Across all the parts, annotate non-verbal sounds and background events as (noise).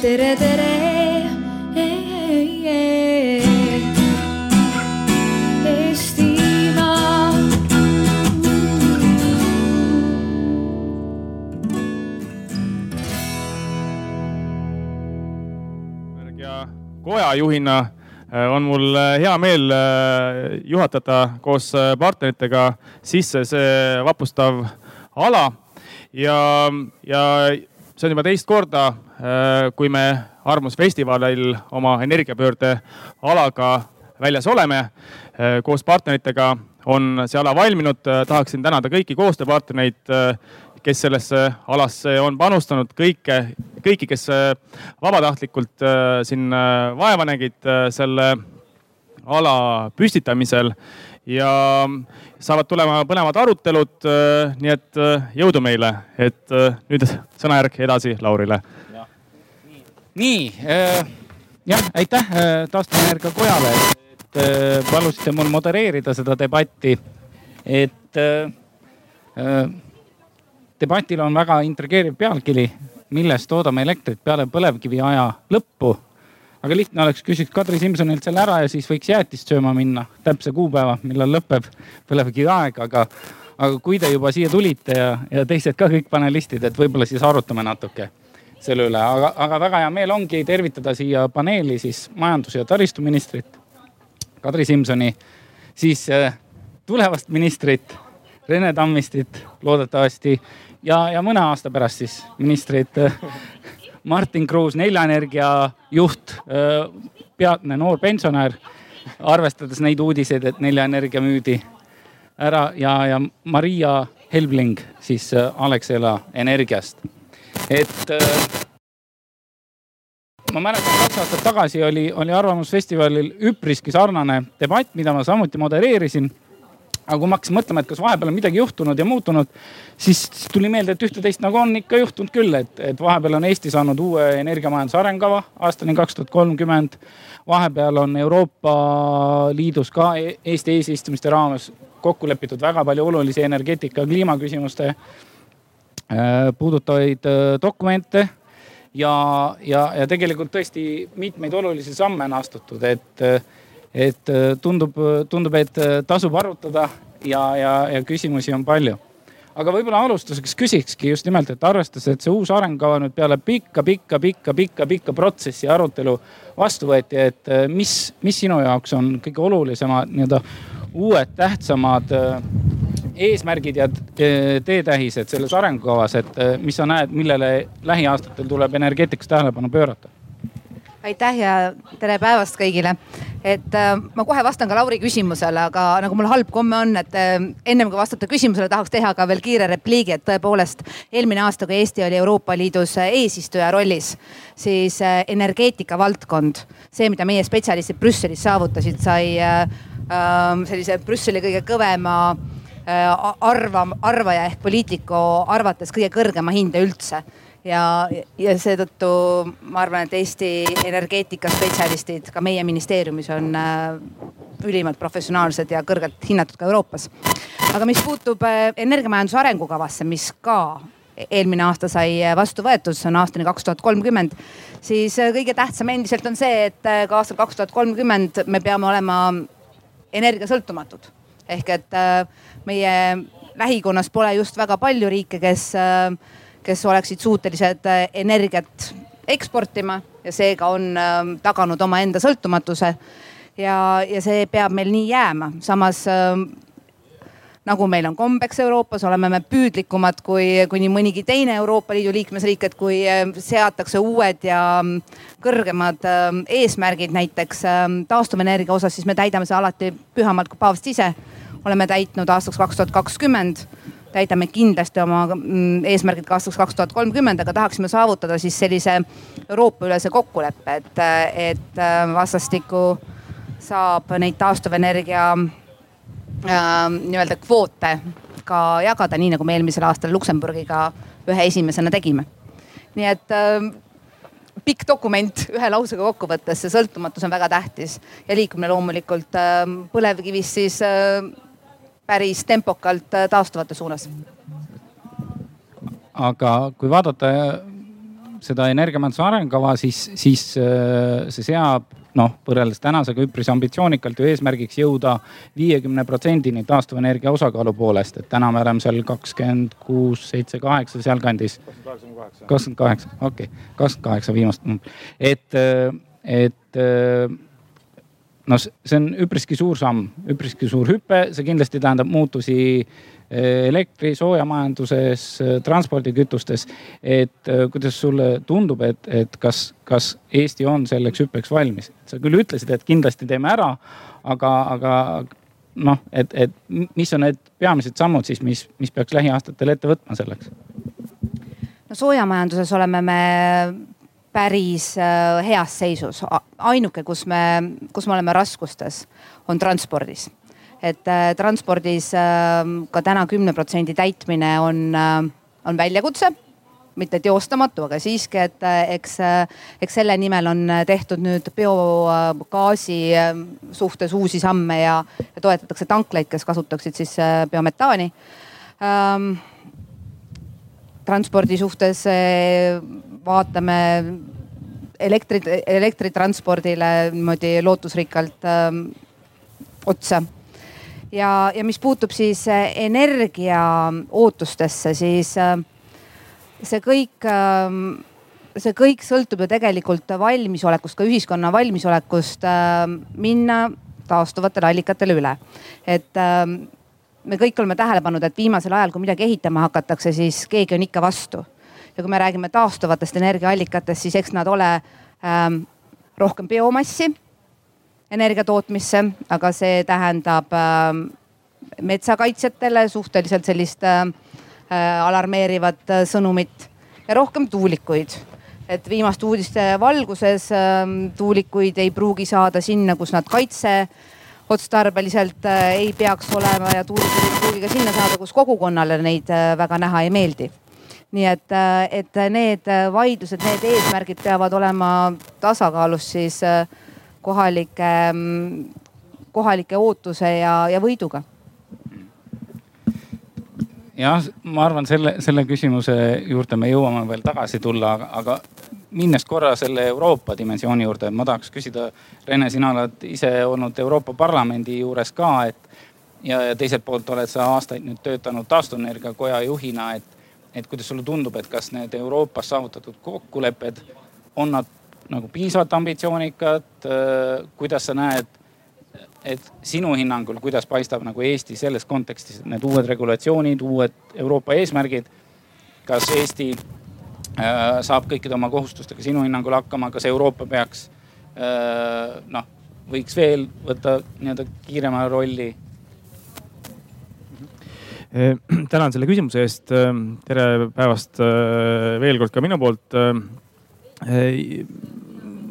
tere, tere. Kojajuhina äh, on mul äh, hea meel äh, juhatada koos partneritega sisse see vapustav ala ja, ja see on juba teist korda, kui me Arvamusfestivalil oma energiapöörde alaga väljas oleme. koos partneritega on see ala valminud, tahaksin tänada kõiki koostööpartnereid kes sellesse alasse on panustanud, kõike, kõiki, kes äh, vabatahtlikult äh, siin äh, vaeva nägid selle ala püstitamisel ja saavad tulema põnevad arutelud. nii et jõudu meile, et nüüd sõnajärg edasi Laurile. Nii äh, jah, aitäh taastuvenergia kojale, et äh, palusite mul modereerida seda debatti, et äh, debatil on väga intrigeeriv pealkiri, millest toodame elektrit peale põlevkivi aja lõppu. aga lihtne oleks, küsiks Kadri Simsonilt selle ära ja siis võiks jäätist sööma minna, täpse kuupäeva, millal lõpeb põlevkivi aeg, aga, aga kui te juba siia tulite ja, ja teised ka kõik panelistid, et võib-olla siis arutame natuke selle üle, aga, aga väga hea meel ongi tervitada siia paneeli siis majandus- ja taristuministrit Kadri Simsoni, siis äh, tulevast ministrit Rene Tammistit loodetavasti ja, ja mõne aasta pärast siis ministrid Martin Kruus, Nelja Energia juht, peatne noor pensionär. arvestades neid uudiseid, et Nelja Energia müüdi ära ja, ja Maria Helbling siis Alexela Energiast. Et ma mäletan, kaks aastat tagasi oli, oli Arvamusfestivalil üpriski sarnane debatt, mida ma samuti modereerisin aga kui ma hakkasin mõtlema, et kas vahepeal on midagi juhtunud ja muutunud, siis tuli meelde, et ühte-teist nagu on ikka juhtunud küll, et, et vahepeal on Eesti saanud uue energiamajanduse arengukava aastani kaks tuhat kolmkümmend. vahepeal on Euroopa Liidus ka e-, Eesti eesistumiste raames kokku lepitud väga palju olulisi energeetika kliimaküsimuste äh, puudutavaid äh, dokumente ja, ja, ja tegelikult tõesti mitmeid olulisi samme on astutud, et et äh, tundub, tundub, et äh, tasub arutada ja, ja, ja küsimusi on palju. aga võib-olla alustuseks küsikski just nimelt, et arvestades, et see uus arengukava nüüd peale pikka, pikka, pikka, pikka, pikka protsessi ja arutelu vastu võeti, et äh, mis, mis sinu jaoks on kõige olulisemad nii-öelda uued tähtsamad eesmärgid ja teetähised selles arengukavas, et mis sa näed, millele lähiaastatel tuleb energeetikas tähelepanu pöörata? aitäh ja tere päevast kõigile. et äh, ma kohe vastan ka Lauri küsimusele, aga nagu mul halb komme on, et äh, ennem kui vastata küsimusele, tahaks teha ka veel kiire repliigi, et tõepoolest eelmine aasta, kui Eesti oli Euroopa Liidus eesistuja rollis, siis äh, energeetika valdkond, see, mida meie spetsialistid Brüsselis saavutasid, sai äh, äh sellise Brüsseli kõige kõvema äh, arva, arvaja ehk poliitiku arvates kõige kõrgema hinde üldse ja, ja seetõttu ma arvan, et Eesti energeetikaspetsialistid ka meie ministeeriumis on äh, ülimalt professionaalsed ja kõrgelt hinnatud ka Euroopas. aga mis puutub äh, energiamajanduse arengukavasse, mis ka eelmine aasta sai äh, vastu võetud, see on aastani kaks tuhat kolmkümmend, siis kõige tähtsam endiselt on see, et ka aastal kaks tuhat kolmkümmend me peame olema energiasõltumatud. ehk et meie lähikonnas pole just väga palju riike, kes kes oleksid suutelised äh, energiat eksportima ja seega on ähm, taganud omaenda sõltumatuse. ja, ja see peab meil nii jääma, samas nagu meil on kombeks Euroopas, oleme me püüdlikumad kui, kui nii mõnigi teine Euroopa Liidu liikmesriik, et kui seatakse uued ja kõrgemad eesmärgid näiteks taastuvenergia osas, siis me täidame seda alati pühamalt kui paavst ise. Oleme täitnud aastaks kaks tuhat kakskümmend täidame kindlasti oma mm, eesmärgid ka aastaks kaks tuhat kolmkümmend, aga tahaksime saavutada siis sellise Euroopa-ülese kokkuleppe, et, et äh, vastastikku saab neid taastuvenergia äh, nii-öelda kvoote ka jagada, nii nagu me eelmisel aastal Luksemburgiga ühe esimesena tegime. nii et äh, pikk dokument ühe lausega kokku võttes, see sõltumatus on väga tähtis ja liikumine loomulikult äh, põlevkivist siis äh, päris tempokalt äh, taastuvate suunas. aga kui vaadata äh, seda energiamajanduse arengukava, siis, siis see seab noh, võrreldes tänasega üpris ambitsioonikalt ju eesmärgiks jõuda viiekümne protsendini taastuvenergia osakaalu poolest, et täna me oleme seal kakskümmend kuus, seitse, kaheksa sealkandis. kakskümmend kaheksa, okei kakskümmend kaheksa viimast, et, et noh, see on üpriski suur samm, üpriski suur hüpe, see kindlasti tähendab muutusi elektri, soojamajanduses, transpordikütustes. et äh, kuidas sulle tundub, et, et kas, kas Eesti on selleks hüppeks valmis? sa küll ütlesid, et kindlasti teeme ära, aga, aga noh, et, et mis on need peamised sammud siis, mis, mis peaks lähiaastatel ette võtma selleks? no soojamajanduses oleme me päris äh, heas seisus. ainuke, kus me, kus me oleme raskustes, on transpordis et äh, transpordis äh, ka täna kümne protsendi täitmine on, äh, on väljakutse mitte teostamatu, aga siiski, et eks, eks selle nimel on tehtud nüüd biogaasi suhtes uusi samme ja, ja toetatakse tanklaid, kes kasutaksid siis biometaani ähm,. transpordi suhtes vaatame elektri, elektritranspordile niimoodi lootusrikkalt ähm, otsa ja, ja mis puutub siis äh, energia ootustesse, siis äh, see kõik, ähm, see kõik sõltub ju tegelikult valmisolekust, ka ühiskonna valmisolekust ähm, minna taastuvatele allikatele üle. et ähm, me kõik oleme tähele pannud, et viimasel ajal, kui midagi ehitama hakatakse, siis keegi on ikka vastu. Ja kui me räägime taastuvatest energiaallikatest, siis eks nad ole ähm, rohkem biomassi energia tootmisse, aga see tähendab äh, metsakaitsjatele suhteliselt sellist äh, äh alarmeerivat äh, sõnumit ja rohkem tuulikuid. et viimaste uudiste valguses äh, tuulikuid ei pruugi saada sinna, kus nad kaitse otstarbeliselt äh, ei peaks olema ja tuulikuid ei pruugi ka sinna saada, kus kogukonnale neid äh, väga näha ei meeldi nii et, äh, et need vaidlused, need eesmärgid peavad olema tasakaalus siis äh, kohalike, kohalike ootuse ja, ja võiduga. Jah, ma arvan, selle, selle küsimuse juurde me jõuame veel tagasi tulla, aga, aga minnes korra selle Euroopa dimensiooni juurde, ma tahaks küsida, Rene, sina oled ise olnud Euroopa Parlamendi juures ka, et ja, ja teiselt poolt oled sa aastaid nüüd töötanud taastuvenergia koja juhina, et, et kuidas sulle tundub, et kas need Euroopas saavutatud kokkulepped on nad nagu piisavalt ambitsioonikad. Äh, kuidas sa näed, et sinu hinnangul, kuidas paistab nagu Eesti selles kontekstis, need uued regulatsioonid, uued Euroopa eesmärgid. kas Eesti äh, saab kõikide oma kohustustega sinu hinnangul hakkama, kas Euroopa peaks äh, noh, võiks veel võtta nii-öelda kiirema rolli (clears throat) tänan selle küsimuse eest. tere päevast veel kord ka minu poolt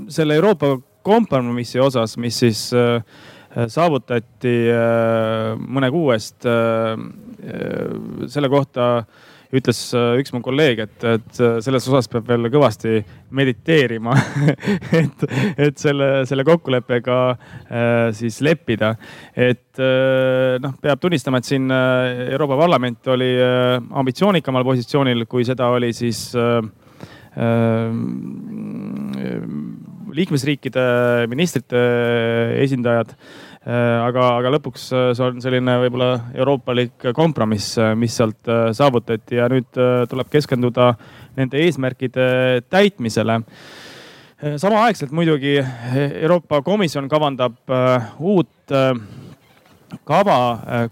selle Euroopa kompromissi osas, mis siis äh, saavutati äh, mõne kuu eest, äh, selle kohta ütles üks mu kolleeg, et, et selles osas peab veel kõvasti mediteerima (laughs) et, et selle, selle kokkuleppega siis leppida. et noh, peab tunnistama, et siin Euroopa Parlament oli ambitsioonikamal positsioonil, kui seda oli siis liikmesriikide ministrite esindajad. Aga, aga lõpuks see on selline võib-olla euroopalik kompromiss, mis sealt saavutati. Ja nüüd tuleb keskenduda nende eesmärkide täitmisele. Samaaegselt muidugi Euroopa Komisjon kavandab uut kava,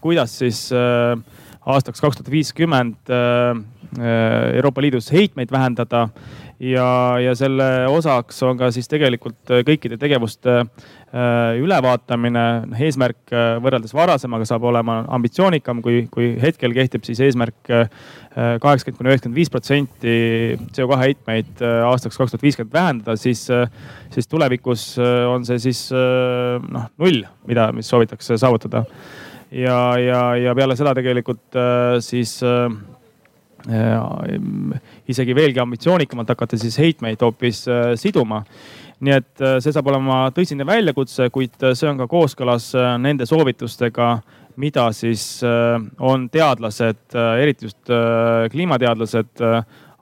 kuidas siis aastaks kaks tuhat viiskümmend Euroopa Liidus heitmeid vähendada ja, ja selle osaks on ka siis tegelikult äh, kõikide tegevuste äh, ülevaatamine. noh, eesmärk äh, võrreldes varasemaga saab olema ambitsioonikam, kui, kui hetkel kehtib siis eesmärk kaheksakümmend kuni üheksakümmend viis protsenti CO2 heitmeid aastaks kaks tuhat viiskümmend vähendada, siis, siis tulevikus on see siis noh null, mida, mis soovitakse saavutada. ja, ja, ja peale seda tegelikult siis isegi veelgi ambitsioonikamalt hakata siis heitmeid hoopis äh, siduma. nii et äh, see saab olema tõsine väljakutse, kuid äh, see on ka kooskõlas nende soovitustega, mida siis on teadlased, eriti just kliimateadlased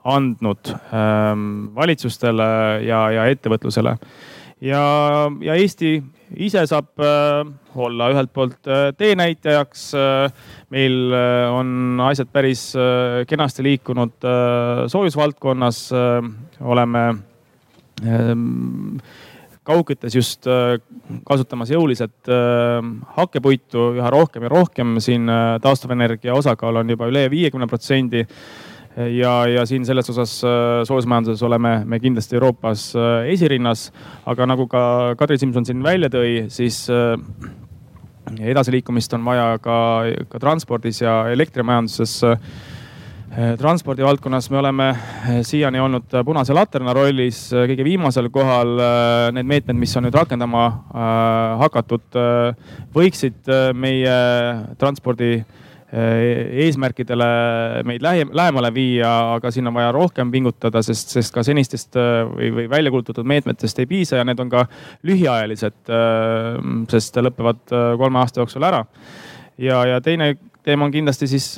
andnud ähm, valitsustele ja, ja ettevõtlusele. Ja, ja Eesti ise saab äh, olla ühelt poolt äh, teenäitajaks. meil on asjad päris kenasti liikunud soojusvaldkonnas, oleme ähm, kaugküttes just kasutamas jõuliselt hakkepuitu üha rohkem ja rohkem. siin taastuvenergia osakaal on juba üle viiekümne protsendi ja, ja siin selles osas äh, soojusmajanduses oleme me kindlasti Euroopas äh, esirinnas. aga nagu ka Kadri Simson siin välja tõi, siis äh, edasiliikumist on vaja ka, ka transpordis ja elektrimajanduses transpordi valdkonnas me oleme siiani olnud punase laterna rollis kõige viimasel kohal. Need meetmed, mis on nüüd rakendama hakatud, võiksid meie transpordi eesmärkidele meid lähem, lähemale viia, aga siin on vaja rohkem pingutada, sest, sest ka senistest äh, või, või välja kuulutatud meetmetest ei piisa ja need on ka lühiajalised, äh, sest lõpevad kolme aasta jooksul ära. ja, ja teine teema on kindlasti siis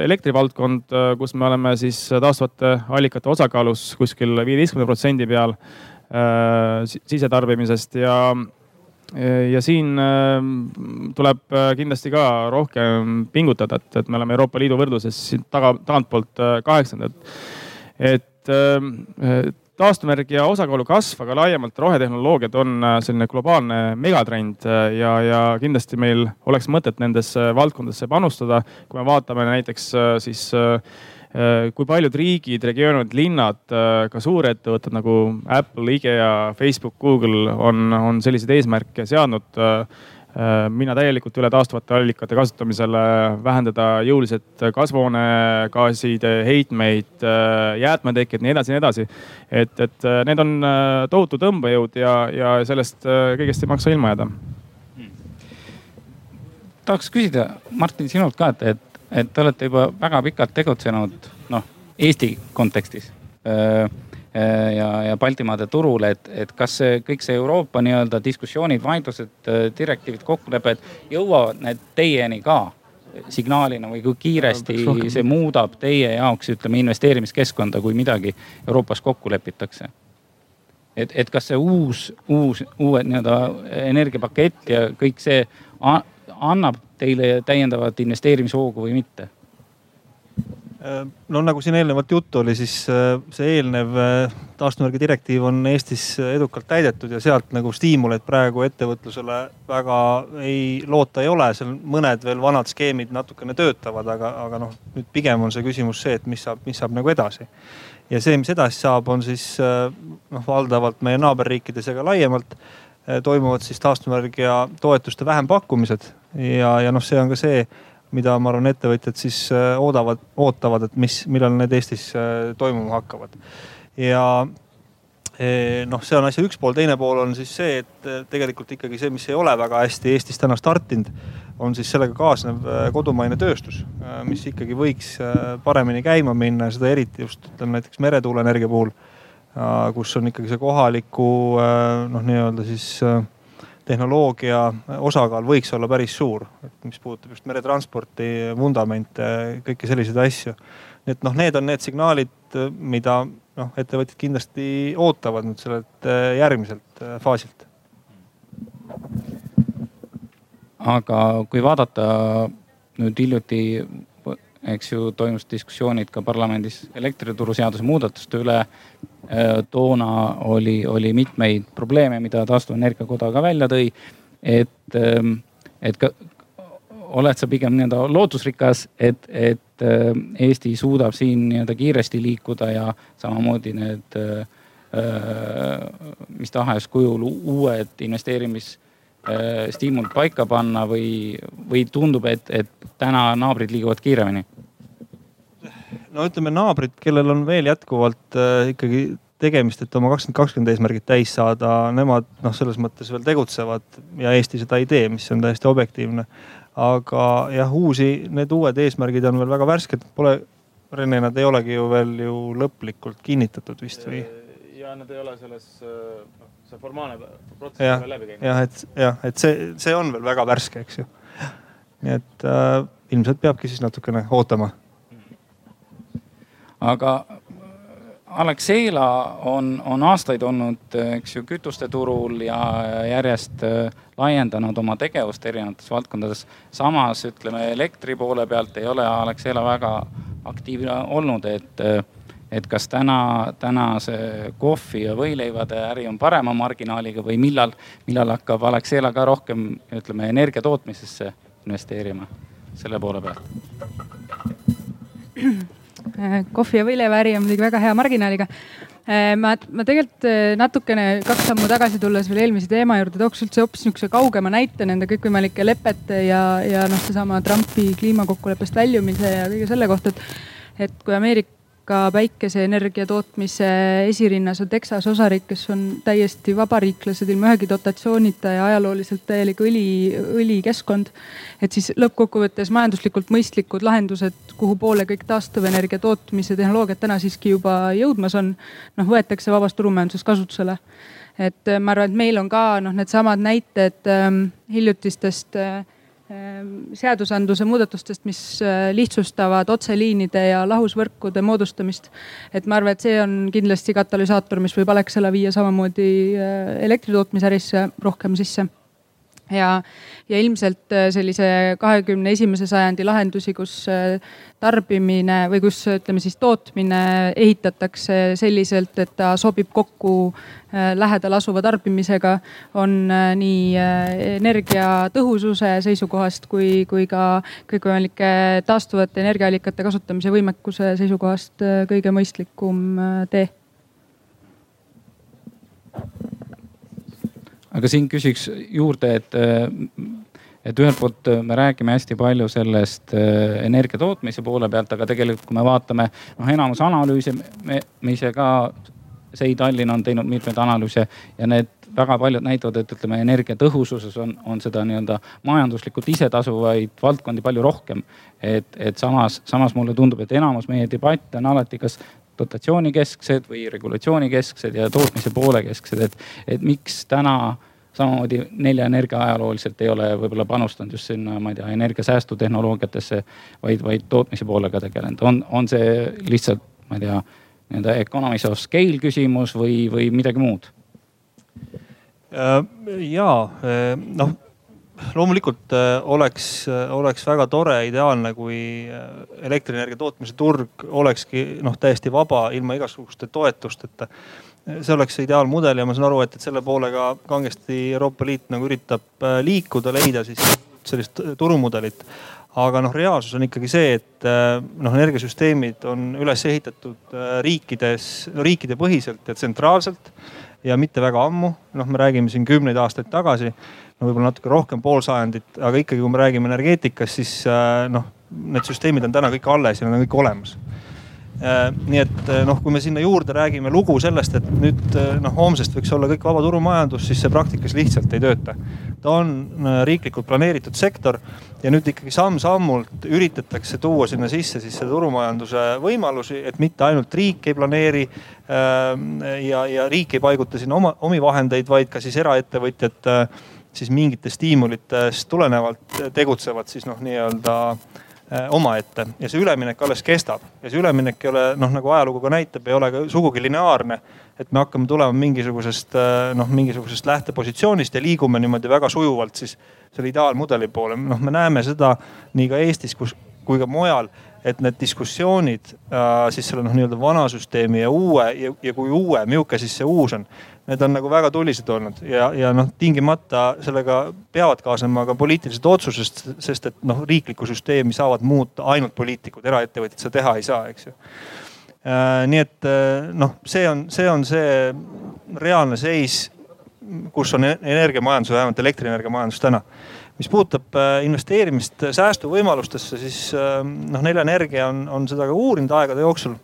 elektrivaldkond, kus me oleme siis taastuvate allikate osakaalus kuskil viieteistkümne protsendi peal sisetarbimisest ja ja siin ähm, tuleb äh, kindlasti ka rohkem pingutada, et, et me oleme Euroopa Liidu võrdluses siin taga, tagantpoolt äh, kaheksandad. et ähm, taastuvenergia osakaalu kasv, aga laiemalt rohetehnoloogiad on äh, selline globaalne megatrend ja, ja kindlasti meil oleks mõtet nendesse valdkondadesse panustada. kui me vaatame näiteks siis Äh, kui paljud riigid, regioonid, linnad, äh, ka suurettevõtted nagu Apple, IKEA, Facebook, Google on, on selliseid eesmärke seadnud. Äh, mina täielikult üle taastuvate allikate kasutamisele, vähendada jõuliselt kasvuhoonegaaside heitmeid, jäätmetekkeid, nii edasi, nii edasi. et, et need on tohutu tõmbejõud ja, ja sellest kõigest ei maksa ilma jääda tahaks küsida, Martin, sinult ka, et, et et te olete juba väga pikalt tegutsenud noh, Eesti kontekstis ja, ja Baltimaade turul, et, et kas see kõik see Euroopa nii-öelda diskussioonid, vaidlused, direktiivid, kokkulepped jõuavad need teieni ka signaalina või kui kiiresti see muudab teie jaoks, ütleme investeerimiskeskkonda, kui midagi Euroopas kokku lepitakse? et, et kas see uus, uus, uued nii-öelda energiapakett ja kõik see annab teile täiendavat investeerimishoogu või mitte? no nagu siin eelnevalt juttu oli, siis äh, see eelnev äh, taastuvenergia direktiiv on Eestis edukalt täidetud ja sealt nagu stiimuleid praegu ettevõtlusele väga ei loota ei ole. seal mõned veel vanad skeemid natukene töötavad, aga, aga noh, nüüd pigem on see küsimus see, et mis saab, mis saab nagu edasi. ja see, mis edasi saab, on siis äh, noh, valdavalt meie naaberriikides ja ka laiemalt toimuvad siis taastuvenergia toetuste vähempakkumised. Ja, ja noh, see on ka see, mida ma arvan, ettevõtjad siis äh, oodavad, ootavad, et mis, millal need Eestis äh, toimuma hakkavad. ja noh, see on asja üks pool, teine pool on siis see, et tegelikult ikkagi see, mis ei ole väga hästi Eestis täna startinud, on siis sellega kaasnev kodumaine tööstus, mis ikkagi võiks paremini käima minna, seda eriti just ütleme näiteks meretuuleenergia puhul, kus on ikkagi see kohaliku noh, nii-öelda siis tehnoloogia osakaal võiks olla päris suur, et mis puudutab just meretransporti, vundamente, kõiki selliseid asju. et noh, need on need signaalid, mida noh, ettevõtjad kindlasti ootavad nüüd sellelt järgmiselt faasilt. aga kui vaadata nüüd hiljuti eks ju toimus diskussioonid ka parlamendis elektrituruseaduse muudatuste üle. Äh, toona oli, oli mitmeid probleeme, mida taastuvenergia koda ka välja tõi. et, ähm, et ka oled sa pigem nii-öelda lootusrikas, et, et äh, Eesti suudab siin nii-öelda kiiresti liikuda ja samamoodi need äh, mis tahes kujul uued investeerimis stiimul paika panna või, või tundub, et, et täna naabrid liiguvad kiiremini? No ütleme naabrid, kellel on veel jätkuvalt äh, ikkagi tegemist, et oma kakskümmend kakskümmend eesmärgid täis saada, nemad noh, selles mõttes veel tegutsevad ja Eesti seda ei tee, mis on täiesti objektiivne. aga jah, uusi, need uued eesmärgid on veel väga värsked, pole, Rene, nad ei olegi ju veel ju lõplikult kinnitatud vist või? ja nad ei ole selles, noh see formaalne protsess on veel läbi käinud. jah, et jah, et see, see on veel väga värske, eks ju. nii et äh, ilmselt peabki siis natukene ootama aga Alexela on, on aastaid olnud, eks ju, kütuste turul ja järjest laiendanud oma tegevust erinevates valdkondades. samas ütleme elektri poole pealt ei ole Alexela väga aktiivne olnud, et et kas täna, täna see kohvi ja võileivade äri on parema marginaaliga või millal, millal hakkab Alexela ka rohkem, ütleme energia tootmisesse investeerima selle poole pealt? (clears throat) kohvi ja võileiva äri on muidugi väga hea marginaaliga. ma, ma tegelikult eh, natukene kaks sammu tagasi tulles veel eelmise teema juurde tooks üldse hoopis niisuguse kaugema näite nende kõikvõimalike lepete ja, ja noh, seesama Trumpi kliimakokkuleppest väljumise ja kõige selle kohta, et et kui Ameerika ka päikeseenergia tootmise esirinnas on Texas osariik, kes on täiesti vabariiklased ilma ühegi dotatsioonita ja ajalooliselt täielik õli, õlikeskkond. et siis lõppkokkuvõttes majanduslikult mõistlikud lahendused, kuhu poole kõik taastuvenergia tootmise tehnoloogiad täna siiski juba jõudmas on, noh võetakse vabas turumajandusest kasutusele. et ma arvan, et meil on ka noh, needsamad näited ähm, hiljutistest äh, seadusandluse muudatustest, mis äh, lihtsustavad otseliinide ja lahusvõrkude moodustamist. et ma arvan, et see on kindlasti katalüsaator, mis võib Alexela viia samamoodi äh, elektritootmisärisse rohkem sisse ja, ja ilmselt äh, sellise kahekümne esimese sajandi lahendusi, kus äh, tarbimine või kus ütleme siis tootmine ehitatakse selliselt, et ta sobib kokku äh, lähedal asuva tarbimisega, on nii energiatõhususe seisukohast kui, kui ka kõikvõimalike taastuvate energiaallikate kasutamise võimekuse seisukohast kõige mõistlikum tee aga siin küsiks juurde, et, et ühelt poolt me räägime hästi palju sellest äh, energia tootmise poole pealt, aga tegelikult, kui me vaatame noh, enamus analüüse, me, me ise ka, SEI Tallinn on teinud mitmeid analüüse ja need väga paljud näitavad, et ütleme energiatõhususes on, on seda nii-öelda majanduslikult isetasuvaid valdkondi palju rohkem. et, et samas, samas mulle tundub, et enamus meie debatte on alati kas dotatsioonikesksed või regulatsioonikesksed ja tootmise poole kesksed, et, et miks täna samamoodi Nelja Energia ajalooliselt ei ole võib-olla panustanud just sinna, ma ei tea, energiasäästutehnoloogiatesse, vaid, vaid tootmise poolega tegelenud. on, on see lihtsalt, ma ei tea, nii-öelda economies of scale küsimus või, või midagi muud? Äh, ja noh, loomulikult äh, oleks, äh, oleks väga tore, ideaalne, kui äh, elektrienergia tootmise turg olekski noh, täiesti vaba, ilma igasuguste toetusteta. See oleks see ideaalmudel ja ma saan aru, et, et selle poole ka kangesti Euroopa Liit nagu üritab liikuda, leida siis sellist turumudelit aga noh, reaalsus on ikkagi see, et noh, energiasüsteemid on üles ehitatud riikides, riikide põhiselt ja tsentraalselt ja mitte väga ammu. noh, me räägime siin kümneid aastaid tagasi no võib-olla natuke rohkem, pool sajandit, aga ikkagi, kui me räägime energeetikast, siis äh, noh, need süsteemid on täna kõik alles ja nad on kõik olemas äh, nii et äh, noh, kui me sinna juurde räägime lugu sellest, et nüüd noh, homsest võiks olla kõik vaba turumajandus, siis see praktikas lihtsalt ei tööta. ta on riiklikult planeeritud sektor ja nüüd ikkagi samm-sammult üritatakse tuua sinna sisse siis selle turumajanduse võimalusi, et mitte ainult riik ei planeeri ja, ja riik ei paiguta sinna oma, omi vahendeid, vaid ka siis eraettevõtjad siis mingitest stiimulitest tulenevalt tegutsevad siis noh, nii-öelda äh, omaette ja see üleminek alles kestab ja see üleminek ei ole noh, nagu ajalugu ka näitab, ei ole ka sugugi lineaarne. et me hakkame tulema mingisugusest äh, noh, mingisugusest lähtepositsioonist ja liigume niimoodi väga sujuvalt siis selle ideaalmudeli poole. noh, me näeme seda nii ka Eestis, kus, kui ka mujal, et need diskussioonid äh, siis selle noh, nii-öelda vana süsteemi ja uue ja, ja kui uue, milline siis see uus on need on nagu väga tulised olnud ja, ja noh, tingimata sellega peavad kaasnema ka poliitilised otsused, sest et noh, riiklikku süsteemi saavad muuta ainult poliitikud, eraettevõtjad seda teha ei saa, eks ju äh,. nii et äh, noh, see on, see on see reaalne seis, kus on energiamajandus, vähemalt elektrienergiamajandus täna mis puudutab äh, investeerimist säästuvõimalustesse, siis äh, noh, Nelja Energia on, on seda ka uurinud aegade jooksul.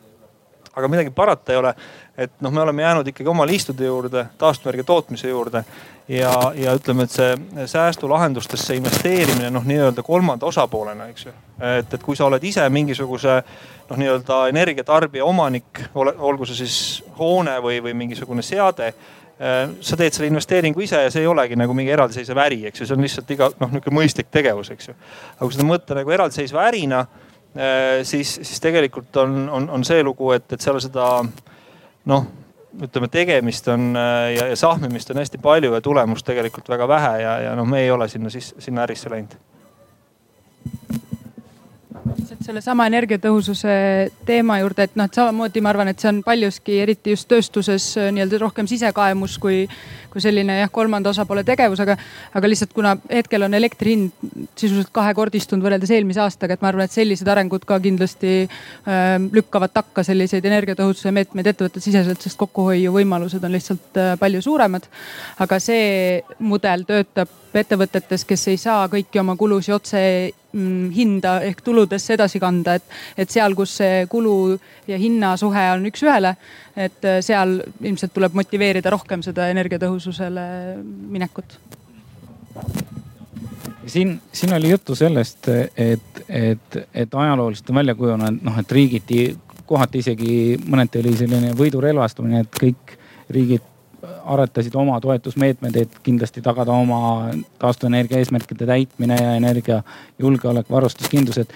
aga midagi parata ei ole, et noh, me oleme jäänud ikkagi oma liistude juurde, taastuvenergia tootmise juurde ja, ja ütleme, et see säästulahendustesse investeerimine noh, nii-öelda kolmanda osapoolena, eks ju. et, et kui sa oled ise mingisuguse noh, nii-öelda energiatarbija omanik, olgu see siis hoone või, või mingisugune seade sa teed selle investeeringu ise ja see ei olegi nagu mingi eraldiseisev äri, eks ju, see on lihtsalt iga noh, niisugune mõistlik tegevus, eks ju. aga kui seda mõtta nagu eraldiseisva ärina, äh, siis, siis tegelikult on, on, on see lugu, et, et seal seda noh, ütleme tegemist on ja, ja sahmimist on hästi palju ja tulemust tegelikult väga vähe ja, ja noh, me ei ole sinna siis, sinna ärisse läinud lihtsalt sellesama energiatõhususe teema juurde, et noh, et samamoodi ma arvan, et see on paljuski, eriti just tööstuses nii-öelda rohkem sisekaemus kui, kui selline jah, kolmanda osapoole tegevus, aga, aga lihtsalt kuna hetkel on elektri hind sisuliselt kahekordistunud võrreldes eelmise aastaga, et ma arvan, et sellised arengud ka kindlasti äh, lükkavad takka selliseid energiatõhususe meetmeid ettevõttesiseselt, sest kokkuhoiuvõimalused on lihtsalt äh, palju suuremad. aga see mudel töötab ettevõtetes, kes ei saa kõiki oma kulusid otse hinda ehk tuludesse edasi kanda, et, et seal, kus see kulu ja hinna suhe on üks-ühele, et äh, seal ilmselt tuleb motiveerida rohkem seda energiatõhususele minekut. siin, siin oli juttu sellest, et, et, et ajalooliselt on välja kujunenud noh, et riigiti kohati isegi mõneti oli selline võidurelvastumine, et kõik riigid aretasid oma toetusmeetmed, et kindlasti tagada oma taastuvenergia eesmärkide täitmine ja energiajulgeolek, varustuskindlus, et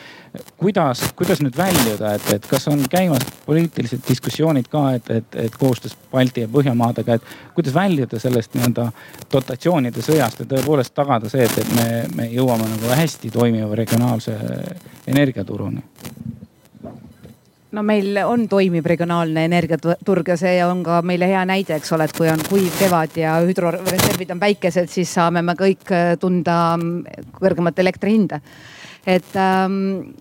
kuidas, kuidas nüüd väljuda, et, et kas on käimas poliitilised diskussioonid ka, et, et, et koostöös Balti ja Põhjamaadega, et kuidas väljuda sellest nii-öelda dotatsioonide sõjast ja tõepoolest tagada see, et, et me, me jõuame nagu hästi toimiva regionaalse energiaturuni no meil on toimiv regionaalne energiaturg ja see on ka meile hea näide, eks ole, et kui on kuiv kevad ja hüdroreservid on väikesed, siis saame me kõik äh, tunda mm, kõrgemat elektri hinda. et ähm,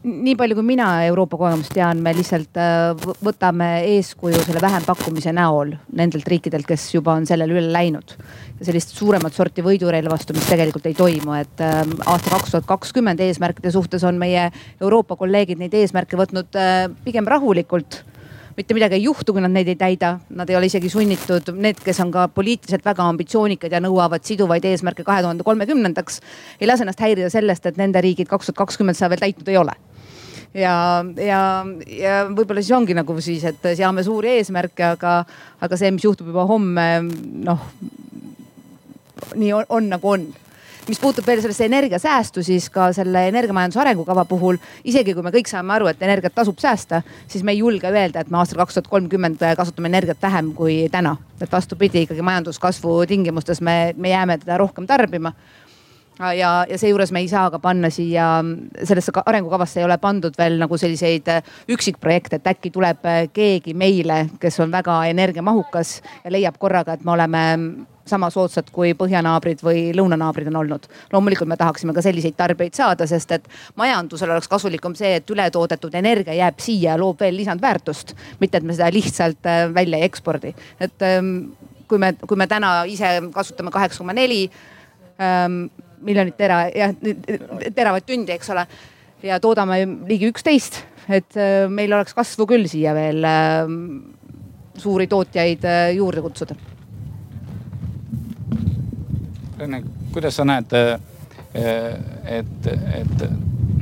nii palju, kui mina Euroopa kogemust tean, me lihtsalt äh, võtame eeskuju selle vähempakkumise näol nendelt riikidelt, kes juba on sellele üle läinud. sellist suuremat sorti võidurelvastumist tegelikult ei toimu, et ähm, aasta kaks tuhat kakskümmend eesmärkide suhtes on meie Euroopa kolleegid neid eesmärke võtnud äh, pigem rahulikult mitte midagi ei juhtu, kui nad neid ei täida, nad ei ole isegi sunnitud, need, kes on ka poliitiliselt väga ambitsioonikad ja nõuavad siduvaid eesmärke kahe tuhande kolmekümnendaks. ei lase ennast häirida sellest, et nende riigid kaks tuhat kakskümmend seda veel täitnud ei ole ja, ja, ja võib-olla siis ongi nagu siis, et seame suuri eesmärke, aga, aga see, mis juhtub juba homme, noh nii on, on nagu on mis puutub veel sellesse energiasäästu, siis ka selle energiamajanduse arengukava puhul, isegi kui me kõik saame aru, et energiat tasub säästa, siis me ei julge öelda, et me aastal kaks tuhat kolmkümmend kasutame energiat vähem kui täna. et vastupidi, ikkagi majanduskasvu tingimustes me, me jääme teda rohkem tarbima ja, ja seejuures me ei saa ka panna siia, sellesse arengukavasse ei ole pandud veel nagu selliseid äh, üksikprojekte, et äkki tuleb äh, keegi meile, kes on väga energiamahukas ja leiab korraga, et me oleme sama soodsad kui põhjanaabrid või lõunanaabrid on olnud. loomulikult me tahaksime ka selliseid tarbijaid saada, sest et majandusel oleks kasulikum see, et ületoodetud energia jääb siia ja loob veel lisandväärtust, mitte et me seda lihtsalt äh, välja ei ekspordi. et ähm, kui me, kui me täna ise kasutame kaheksa koma neli ähm, miljonit tera, jah teravatt-tundi, eks ole. ja toodame ligi üksteist, et äh, meil oleks kasvu küll siia veel äh, suuri tootjaid äh, juurde kutsuda. Rene, kuidas sa näed, et, et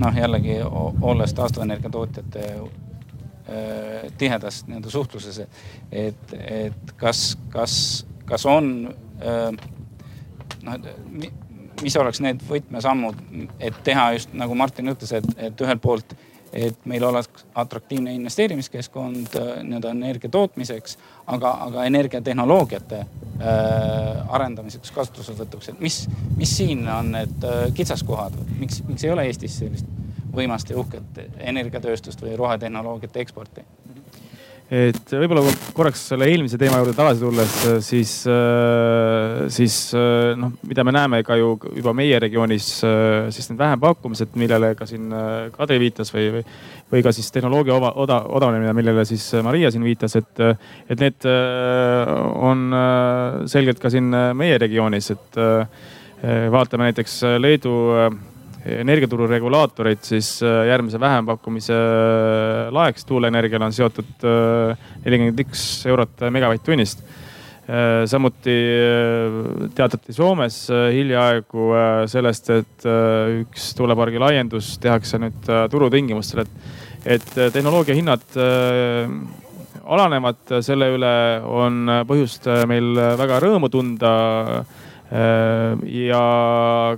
noh, jällegi olles taastuvenergia tootjate tihedas nii-öelda suhtluses, et, et kas, kas, kas on noh, mis oleks need võtmesammud, et teha just nagu Martin ütles, et, et ühelt poolt, et meil oleks atraktiivne investeerimiskeskkond äh, nii-öelda energia tootmiseks, aga, aga energiatehnoloogiate äh, arendamiseks, kasutuselevõtuks, et mis, mis siin on need äh, kitsaskohad, miks, miks ei ole Eestis sellist võimast ja uhket energiatööstust või rohetehnoloogiate eksporti? Et võib-olla korraks selle eelmise teema juurde tagasi tulles, siis, äh, siis äh, noh, mida me näeme ka ju juba meie regioonis, äh, siis need vähempakkumised, millele ka siin Kadri viitas või, või, või ka siis tehnoloogia oda, odavnemine, millele siis Maria siin viitas, et, et need on selgelt ka siin meie regioonis, et vaatame näiteks Leedu energiaturu regulaatorid siis äh, järgmise vähempakkumise äh, laeks tuuleenergiale on seotud äh, nelikümmend üks eurot megavatt-tunnist. samuti teatati Soomes hiljaaegu sellest, et üks tuulepargi laiendus tehakse nüüd turutingimustel, et, et tehnoloogia hinnad alanevad, selle üle on põhjust meil väga rõõmu tunda ja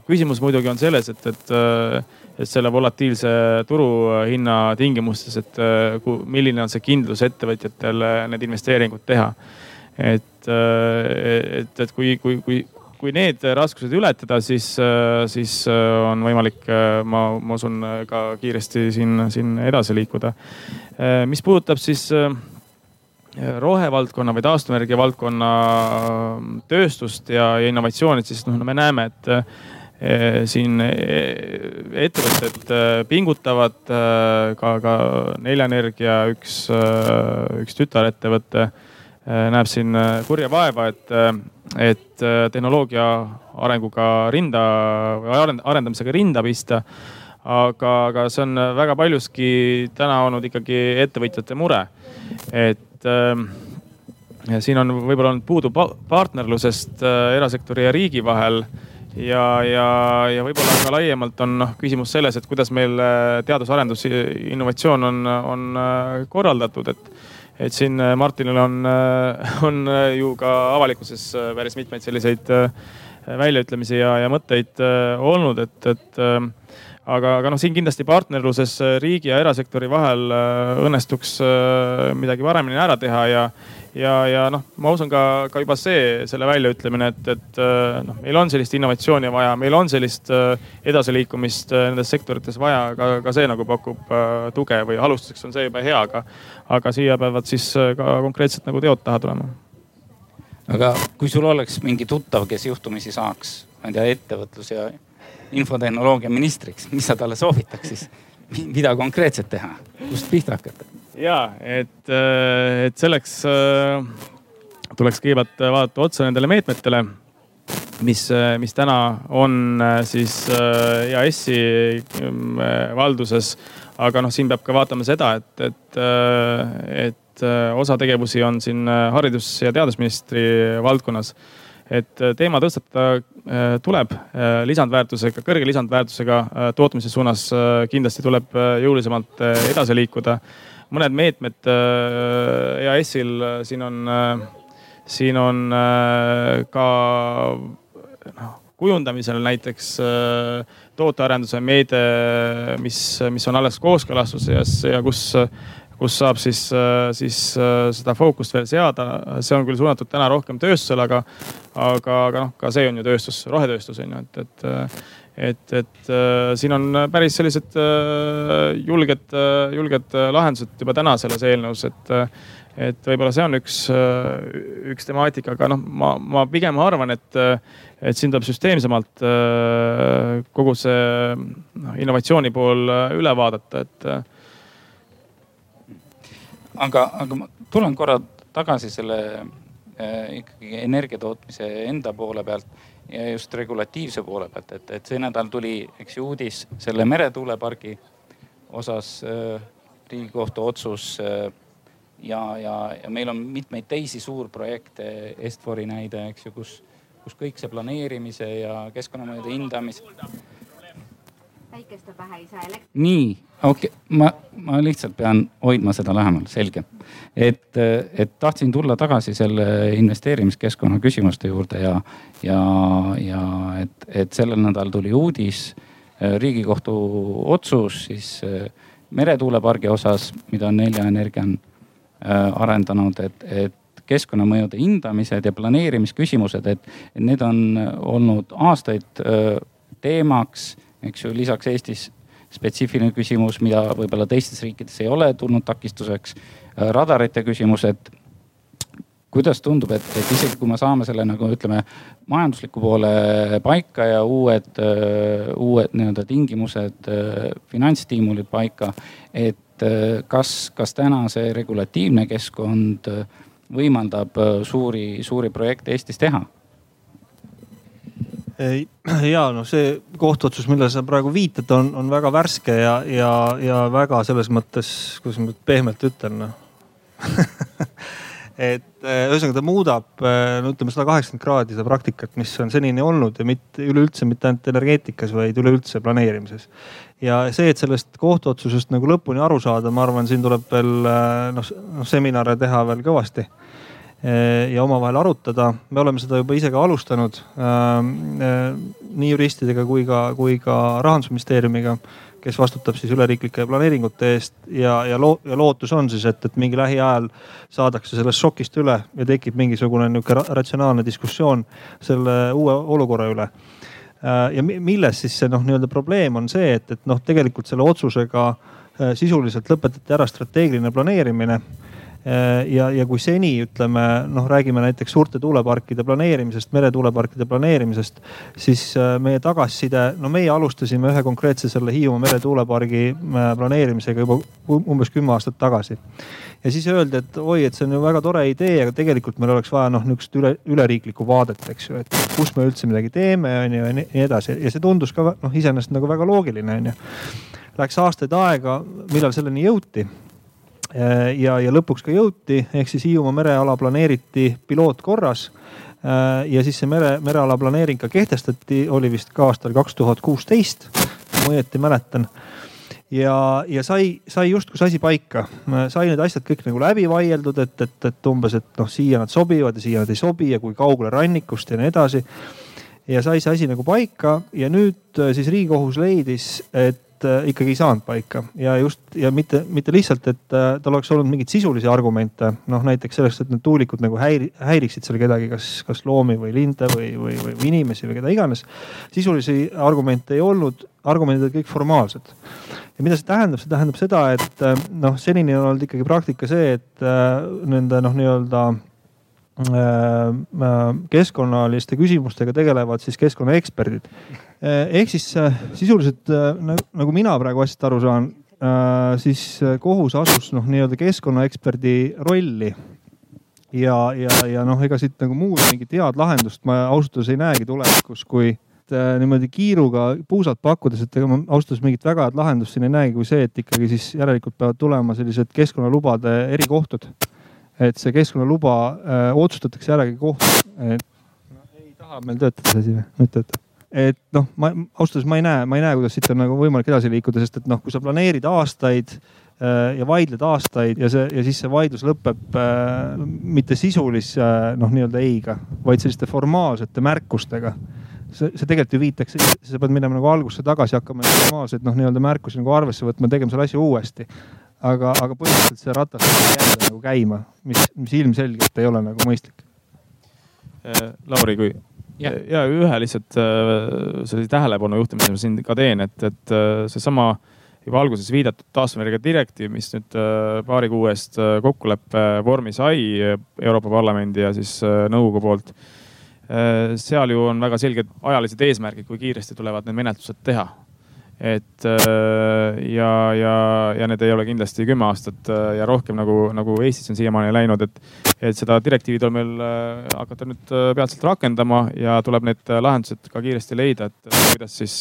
küsimus muidugi on selles, et, et, äh, et selle volatiilse turuhinna tingimustes, et milline on see kindlus ettevõtjatel need investeeringud teha. et, et, et kui, kui, kui, kui need raskused ületada, siis, siis on võimalik, ma, ma usun, ka kiiresti siin, siin edasi liikuda. mis puudutab siis rohevaldkonna või taastuvenergia valdkonna tööstust ja, ja innovatsiooni, siis noh, me näeme, et Eh, siin ettevõtted pingutavad, ka, ka Nelja Energia üks, üks tütarettevõte näeb siin kurja vaeva, et, et tehnoloogia arenguga rinda või arendamisega rinda pista. aga, aga see on väga paljuski täna olnud ikkagi ettevõtjate mure. et ja siin on võib-olla olnud puudu partnerlusest erasektori ja riigi vahel ja, ja, ja võib-olla ka laiemalt on noh küsimus selles, et kuidas meil äh, teadus-arendus, innovatsioon on, on äh, korraldatud, et et siin äh, Martinil on, (laughs) on ju ka avalikkuses päris mitmeid selliseid väljaütlemisi ja, ja mõtteid olnud, et, et aga, aga noh, siin kindlasti partnerluses riigi ja erasektori vahel õnnestuks midagi paremini ära teha ja ja, ja noh, ma usun ka, ka juba see, selle väljaütlemine, et, et äh, noh, meil on sellist innovatsiooni vaja, meil on sellist äh, edasiliikumist äh, nendes sektorites vaja, ka, ka see nagu pakub tuge või alustuseks on see juba hea, aga, aga siia peavad siis ka konkreetselt nagu teod taha tulema. aga kui sul oleks mingi tuttav, kes juhtumisi saaks, ma ei tea, ettevõtlus ja infotehnoloogia ministriks, mis sa talle soovitaks siis? mida konkreetselt teha, kust pihta hakata? ja et, äh, et selleks äh, tuleks kõigepealt vaadata otsa nendele meetmetele, mis, äh, mis täna on siis EAS-i valduses. aga noh, siin peab ka vaatama seda, et, et, et osa tegevusi on siin haridus- ja teadusministri valdkonnas et teema tõstatada tuleb lisandväärtusega, kõrge lisandväärtusega tootmise suunas kindlasti tuleb jõulisemalt edasi liikuda. Mõned meetmed äh, EAS-il äh, siin on, äh, siin on ka noh kujundamisel näiteks tootearenduse meede, mis, mis on alles kooskõlastuses ja kus, kus saab siis, siis seda fookust veel seada. see on küll suunatud täna rohkem tööstusele, aga, aga, aga noh, ka see on ju tööstus, rohetööstus on ju, et, et et, et äh, siin on päris sellised äh, julged äh,, julged äh, lahendused juba täna selles eelnõus, et äh,, et võib-olla see on üks äh,, üks temaatika, aga noh, ma, ma pigem arvan, et, et siin tuleb süsteemsemalt äh, kogu see noh, innovatsiooni pool äh, üle vaadata, et äh.... aga, aga ma tulen korra tagasi selle äh, ikkagi energiatootmise enda poole pealt ja just regulatiivse poole pealt, et, et see nädal tuli, eks ju, uudis selle meretuulepargi osas äh, riigikohtu otsus äh,. ja, ja, ja meil on mitmeid teisi suurprojekte, Est-Fori näide, eks ju, kus, kus kõik see planeerimise ja keskkonnamõjude hindamise päikeste pähe ei saa elektrit. nii, okei okay., ma, ma lihtsalt pean hoidma seda lähemal, selge. et, et tahtsin tulla tagasi selle investeerimiskeskkonna küsimuste juurde ja, ja, ja et, et sellel nädalal tuli uudis, riigikohtu otsus siis meretuulepargi osas, mida Nelja Energia on äh, arendanud, et, et keskkonnamõjude hindamised ja planeerimisküsimused, et need on olnud aastaid äh, teemaks eks ju, lisaks Eestis spetsiifiline küsimus, mida võib-olla teistes riikides ei ole tulnud takistuseks. Äh, radarite küsimus, et kuidas tundub, et, et isegi kui me saame selle nagu ütleme majandusliku poole paika ja uued, äh, uued nii-öelda tingimused, äh, finantsstiimulid paika. et kas, kas täna see regulatiivne keskkond võimaldab suuri, suuri projekte Eestis teha? (clears throat) ja noh, see kohtuotsus, millele sa praegu viitad, on, on väga värske ja, ja, ja väga selles mõttes, kuidas ma pehmelt ütlen noh (laughs) et eh, ühesõnaga ta muudab eh, no ütleme sada kaheksakümmend kraadi seda praktikat, mis on senini olnud ja mitte üleüldse mitte ainult energeetikas, vaid üleüldse planeerimises. ja see, et sellest kohtuotsusest nagu lõpuni aru saada, ma arvan, siin tuleb veel eh, noh, noh seminare teha veel kõvasti ja omavahel arutada. me oleme seda juba ise ka alustanud ähm, eh, nii juristidega kui ka, kui ka rahandusministeeriumiga. kes vastutab siis üleriiklike planeeringute eest ja, ja loo-, ja lootus on siis, et, et mingi lähiajal saadakse sellest šokist üle ja tekib mingisugune nihuke ratsionaalne diskussioon selle uue olukorra üle äh, ja milles siis see noh, nii-öelda probleem on see, et, et noh, tegelikult selle otsusega äh, sisuliselt lõpetati ära strateegiline planeerimine Äh, ja, ja kui seni ütleme noh, räägime näiteks suurte tuuleparkide planeerimisest, meretuuleparkide planeerimisest, siis äh, meie tagasiside, no meie alustasime ühe konkreetse selle Hiiumaa meretuulepargi äh, planeerimisega juba umbes kümme aastat tagasi. ja siis öeldi, et oi, et see on ju väga tore idee, aga tegelikult meil oleks vaja noh, nihukest üle, üleriiklikku vaadet, eks ju, et kus me üldse midagi teeme, on ju ja nii edasi ja see tundus ka noh, iseenesest nagu väga loogiline, on ju. Läks aastaid aega, millal selleni jõuti Äh, ja, ja lõpuks ka jõuti, ehk siis Hiiumaa mereala planeeriti pilootkorras. Äh, ja siis see mere, mereala planeering ka kehtestati, oli vist ka aastal kaks tuhat kuusteist, kui ma õieti mäletan ja, ja sai, sai justkui see asi paika, sai need asjad kõik nagu läbi vaieldud, et, et, et umbes, et noh, siia nad sobivad ja siia nad ei sobi ja kui kaugele rannikust ja nii edasi. ja sai see asi nagu paika ja nüüd äh, siis riigikohus leidis, et äh, ikkagi ei saanud paika ja just ja mitte, mitte lihtsalt, et äh, tal oleks olnud mingeid sisulisi argumente, noh näiteks sellest, et need tuulikud nagu häiri, häiriksid seal kedagi, kas, kas loomi või linde või, või, või, või inimesi või keda iganes. sisulisi argumente ei olnud, argumendid olid kõik formaalsed. ja mida see tähendab, see tähendab seda, et äh, noh, senini on olnud ikkagi praktika see, et nende noh, nii-öelda keskkonnaliste küsimustega tegelevad siis keskkonnaeksperdid. Äh, ehk siis sisuliselt nagu mina praegu asjast aru saan, siis kohus asus noh, nii-öelda keskkonnaeksperdi rolli. ja, ja, ja noh, ega siit nagu muud mingit head lahendust ma ausalt öeldes ei näegi tulevikus, kui niimoodi kiiruga puusalt pakkudes, et ega ma ausalt öeldes mingit väga head lahendust siin ei näegi, kui see, et ikkagi siis järelikult peavad tulema sellised keskkonnalubade erikohtud et see keskkonnaluba äh, otsustatakse järgi kohtus, et no, ei taha meil töötada see asi või, nüüd töötab et noh, ma ausalt öeldes ma ei näe, ma ei näe, kuidas siit on nagu võimalik edasi liikuda, sest et noh, kui sa planeerid aastaid äh, ja vaidled aastaid ja see ja siis see vaidlus lõpeb äh, mitte sisulise äh, noh, nii-öelda ei-ga, vaid selliste formaalsete märkustega. see, see tegelikult ju viitaks, sa pead minema nagu algusse tagasi, hakkama formaalseid noh, nii-öelda märkusi nagu arvesse võtma, tegema selle asja uuesti aga, aga põhimõtteliselt see ratas jääb nagu käima, mis, mis ilmselgelt ei ole nagu mõistlik. Äh, Lauri, kui ja, ja ühe lihtsalt äh, sellise tähelepanu juhtimise ma siin ka teen, et, et äh, seesama juba alguses viidatud taastuvenergia direktiiv, mis nüüd paari kuu eest kokkuleppe vormi sai Euroopa Parlamendi ja siis nõukogu poolt. seal ju on väga selged ajalised eesmärgid, kui kiiresti tulevad need menetlused teha et äh, ja, ja, ja need ei ole kindlasti kümme aastat äh, ja rohkem nagu, nagu Eestis on siiamaani läinud, et, et seda direktiivi tuleb meil äh, hakata nüüd peatselt rakendama ja tuleb need lahendused ka kiiresti leida, et kuidas siis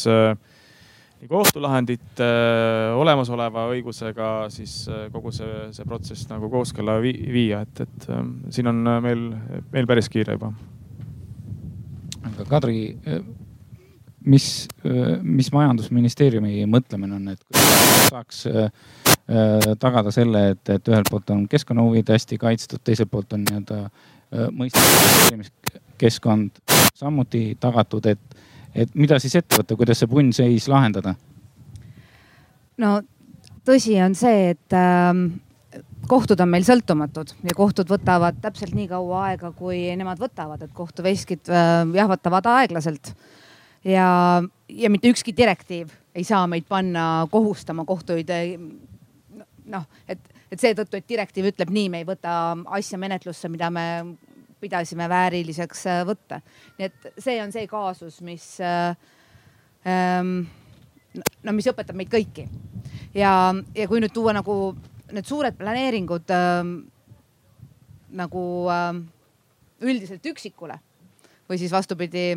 nii kohtulahendit olemasoleva õigusega siis kogu see, see protsess nagu kooskõlla viia, et, et siin on meil, meil päris kiire juba. aga Kadri mis, mis majandusministeeriumi mõtlemine on, et kuidas saaks tagada selle, et, et ühelt poolt on keskkonnahuvid hästi kaitstud, teiselt poolt on nii-öelda mõistlik keskkond samuti tagatud, et, et mida siis ette võtta, kuidas see punnseis lahendada? no tõsi on see, et äh, kohtud on meil sõltumatud ja kohtud võtavad täpselt nii kaua aega, kui nemad võtavad, et kohtuveskid äh, jahvatavad aeglaselt äh, ja, ja mitte ükski direktiiv ei saa meid panna kohustama kohtuid. noh, et, et seetõttu, et direktiiv ütleb nii, me ei võta asja menetlusse, mida me pidasime vääriliseks äh, võtta. nii et see on see kaasus, mis äh, ähm, no mis õpetab meid kõiki. ja, ja kui nüüd tuua nagu need suured planeeringud ähm, nagu ähm, üldiselt üksikule või siis vastupidi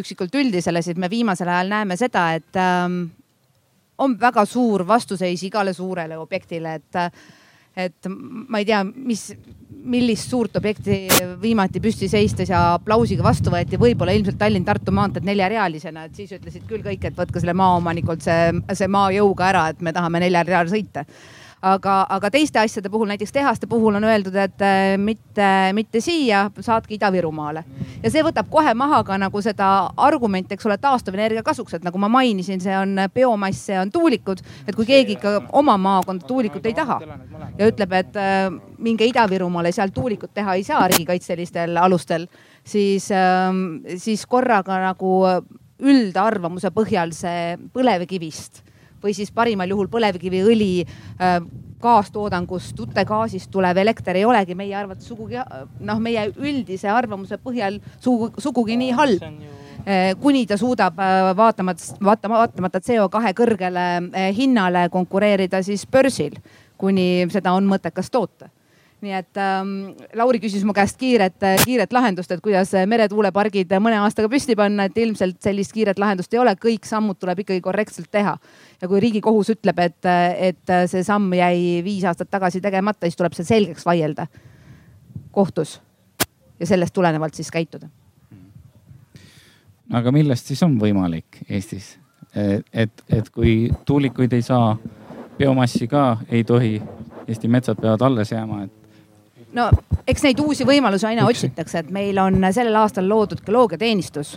üksikult üldisele, siis me viimasel ajal näeme seda, et ähm, on väga suur vastuseis igale suurele objektile, et et ma ei tea, mis, millist suurt objekti viimati püsti seistes ja aplausiga vastu võeti, võib-olla ilmselt Tallinn-Tartu maanteed neljarealisena, et siis ütlesid küll kõik, et võtke selle maaomanikult see, see maa jõuga ära, et me tahame neljal real sõita. Aga, aga teiste asjade puhul, näiteks tehaste puhul on öeldud, et äh, mitte, mitte siia, saatke Ida-Virumaale. ja see võtab kohe maha ka nagu seda argumenti, eks ole, taastuvenergia kasuks, et nagu ma mainisin, see on biomass, see on tuulikud. et kui keegi ikka oma maakonda tuulikut ei taha ja ütleb, et äh, minge Ida-Virumaale, seal tuulikut teha ei saa riigikaitselistel alustel, siis, ähm, siis korraga nagu üldarvamuse põhjal see põlevkivist või siis parimal juhul põlevkiviõli äh, kaastoodangust, uttegaasist tulev elekter ei olegi meie arvates sugugi noh, meie üldise arvamuse põhjal sugu, sugugi nii halb. äh, kuni ta suudab äh, vaatamata, vaatama, vaatamata CO2 kõrgele hinnale konkureerida siis börsil, kuni seda on mõttekas toota nii et ähm, Lauri küsis mu käest kiiret, kiiret lahendust, et kuidas meretuulepargid mõne aastaga püsti panna, et ilmselt sellist kiiret lahendust ei ole, kõik sammud tuleb ikkagi korrektselt teha. ja kui riigikohus ütleb, et, et see samm jäi viis aastat tagasi tegemata, siis tuleb see selgeks vaielda kohtus ja sellest tulenevalt siis käituda. aga millest siis on võimalik Eestis, et, et kui tuulikuid ei saa, biomassi ka ei tohi, Eesti metsad peavad alles jääma, et no eks neid uusi võimalusi aina otsitakse, et meil on sellel aastal loodud geoloogiateenistus,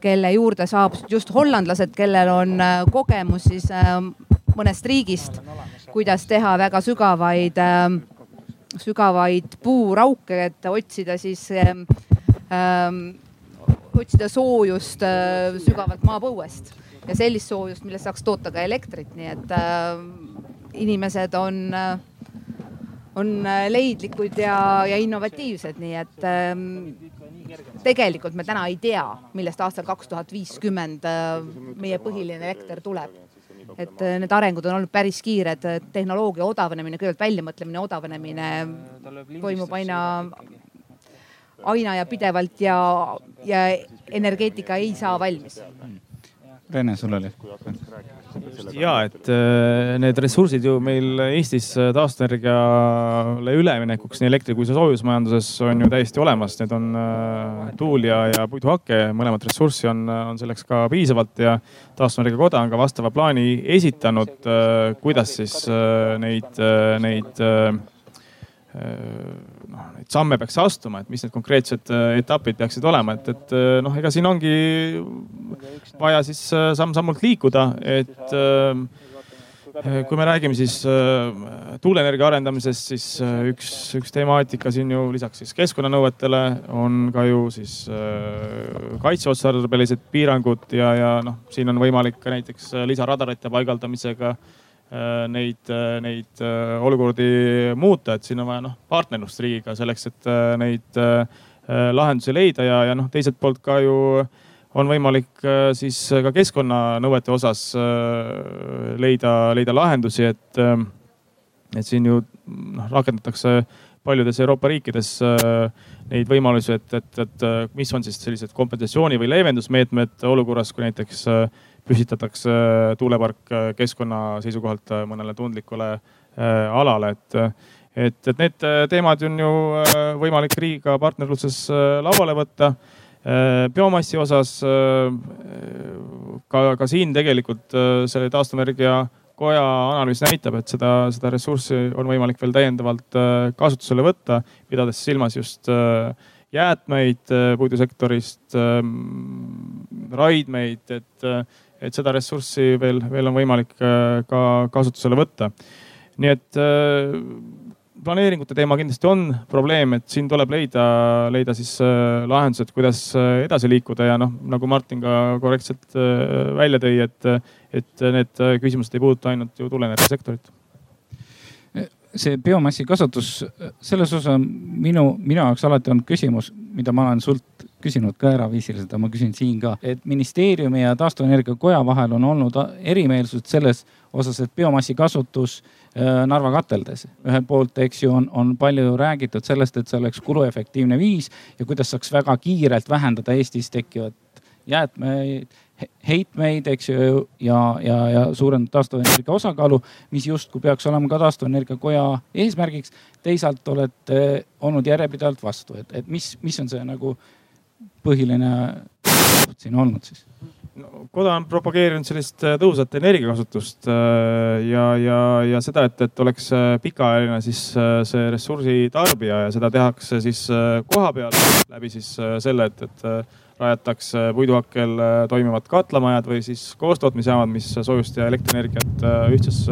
kelle juurde saab just hollandlased, kellel on äh, kogemus siis äh, mõnest riigist, kuidas teha väga sügavaid, äh, sügavaid puurauke, et otsida siis otsida soojust sügavalt maapõuest. Ja sellist soojust, millest saaks toota ka elektrit, nii et inimesed on äh, on äh, leidlikud ja, ja innovatiivsed, nii et ähm, tegelikult me täna ei tea, millest aastal kaks tuhat viiskümmend äh, meie põhiline elekter tuleb. et äh, need arengud on olnud päris kiired, tehnoloogia odavnemine, kõigepealt väljamõtlemine, odavnemine toimub aina, aina ja pidevalt ja, ja energeetika ei saa valmis. Rene, sul oli? Ja et äh, need ressursid ju meil Eestis äh, taastuvenergiale üleminekuks nii elektri kui soojusmajanduses on ju täiesti olemas, need on äh, tuul ja, ja puiduhake, mõlemat ressurssi on, on selleks ka piisavalt ja taastuvenergia koda on ka vastava plaani esitanud, kuidas siis neid, neid neid samme peaks astuma, et mis need konkreetsed etapid peaksid olema, et, et noh, ega siin ongi vaja siis samm-sammult liikuda, et kui me räägime siis tuuleenergia arendamisest, siis üks, üks temaatika siin ju lisaks siis keskkonnanõuetele on ka ju siis kaitseotstarbelised piirangud ja, ja noh, siin on võimalik ka näiteks lisaradarite paigaldamisega Äh, neid, äh, neid äh, olukordi muuta, et siin on vaja noh partnerlust riigiga selleks, et neid lahendusi leida ja, ja noh, teiselt poolt ka ju on võimalik siis ka keskkonnanõuete osas leida, leida lahendusi, et, et siin ju noh rakendatakse paljudes Euroopa riikides neid võimalusi, et, et, et mis on siis sellised kompensatsiooni või leevendusmeetmed olukorras, kui näiteks püstitatakse tuulepark keskkonna seisukohalt mõnele tundlikule äh, alale, et, et, et need teemad on ju äh, võimalik riigiga partnerluses äh, lauale võtta. biomassi osas ka, ka siin tegelikult see taastuvenergia koja analüüs näitab, et seda, seda ressurssi on võimalik veel täiendavalt kasutusele võtta, pidades silmas just jäätmeid puidusektorist, raidmeid, et et seda ressurssi veel, veel on võimalik äh, ka kasutusele võtta. nii et äh, planeeringute teema kindlasti on probleem, et siin tuleb leida, leida siis äh, lahendused, kuidas edasi liikuda ja noh, nagu Martin ka korrektselt välja tõi, et, et need küsimused ei puuduta ainult ju tuuleenergiasektorit see biomassi kasutus, selles osas minu, minu jaoks alati olnud küsimus, mida ma olen sult küsinud ka eraviisiliselt, aga ma küsin siin ka, et ministeeriumi ja taastuvenergia koja vahel on olnud erimeelsused selles osas, et biomassi kasutus äh, Narva kateldes. ühelt poolt, eks ju, on, on palju räägitud sellest, et see oleks kuluefektiivne viis ja kuidas saaks väga kiirelt vähendada Eestis tekkivat jäätmeid, heitmeid, eks ju, ja, ja, ja suurendada taastuvenergia osakaalu, mis justkui peaks olema ka taastuvenergia koja eesmärgiks. teisalt olete olnud järjepidevalt vastu, et, et mis, mis on see nagu põhiline siin olnud siis? no, koda on propageerinud sellist äh, tõhusat energiakasutust äh, ja, ja, ja seda, et, et oleks pikaajaline siis see ressursi tarbija ja seda tehakse siis koha peal läbi siis selle, et, et rajatakse puiduhakkel toimivad katlamajad või siis koostootmisjaamad, mis soojust ja elektrienergiat ühtses